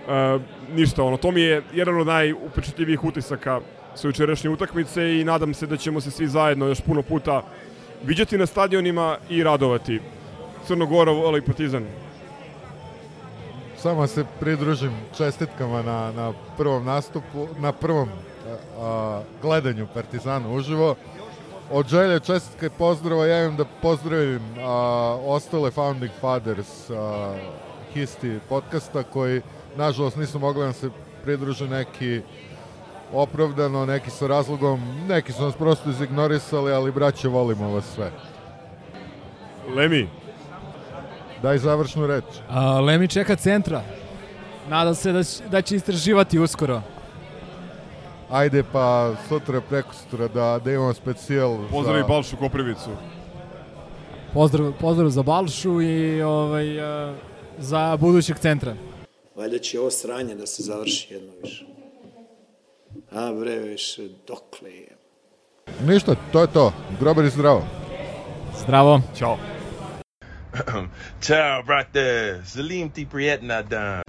A, ništa, ono, to mi je jedan od najupečatljivijih utisaka sa jučerašnje utakmice i nadam se da ćemo se svi zajedno još puno puta viđati na stadionima i radovati. Crnogora voli Partizan. Samo se pridružim čestitkama na, na prvom nastupu, na prvom a, gledanju Partizana uživo. Od želje čestitke pozdrava ja imam da pozdravim a, ostale Founding Fathers a, Histi podcasta koji nažalost nisu mogli da nam se pridruže neki opravdano, neki sa razlogom, neki su nas prosto izignorisali, ali braće volimo vas sve. Lemi. Daj završnu reč. A, Lemi čeka centra. Nadam se da će, da će istraživati uskoro. Ajde pa sutra preko sutra da, da imamo specijal. Pozdravi za... Balšu Koprivicu. Pozdrav, pozdrav za Balšu i ovaj, za budućeg centra. Valjda će ovo sranje da se završi jedno više. A bre, više, dokle je. Ništa, to je to. Grobar je zdravo. Zdravo. Ćao. Ciao, brate. Salim ti prijetna dan.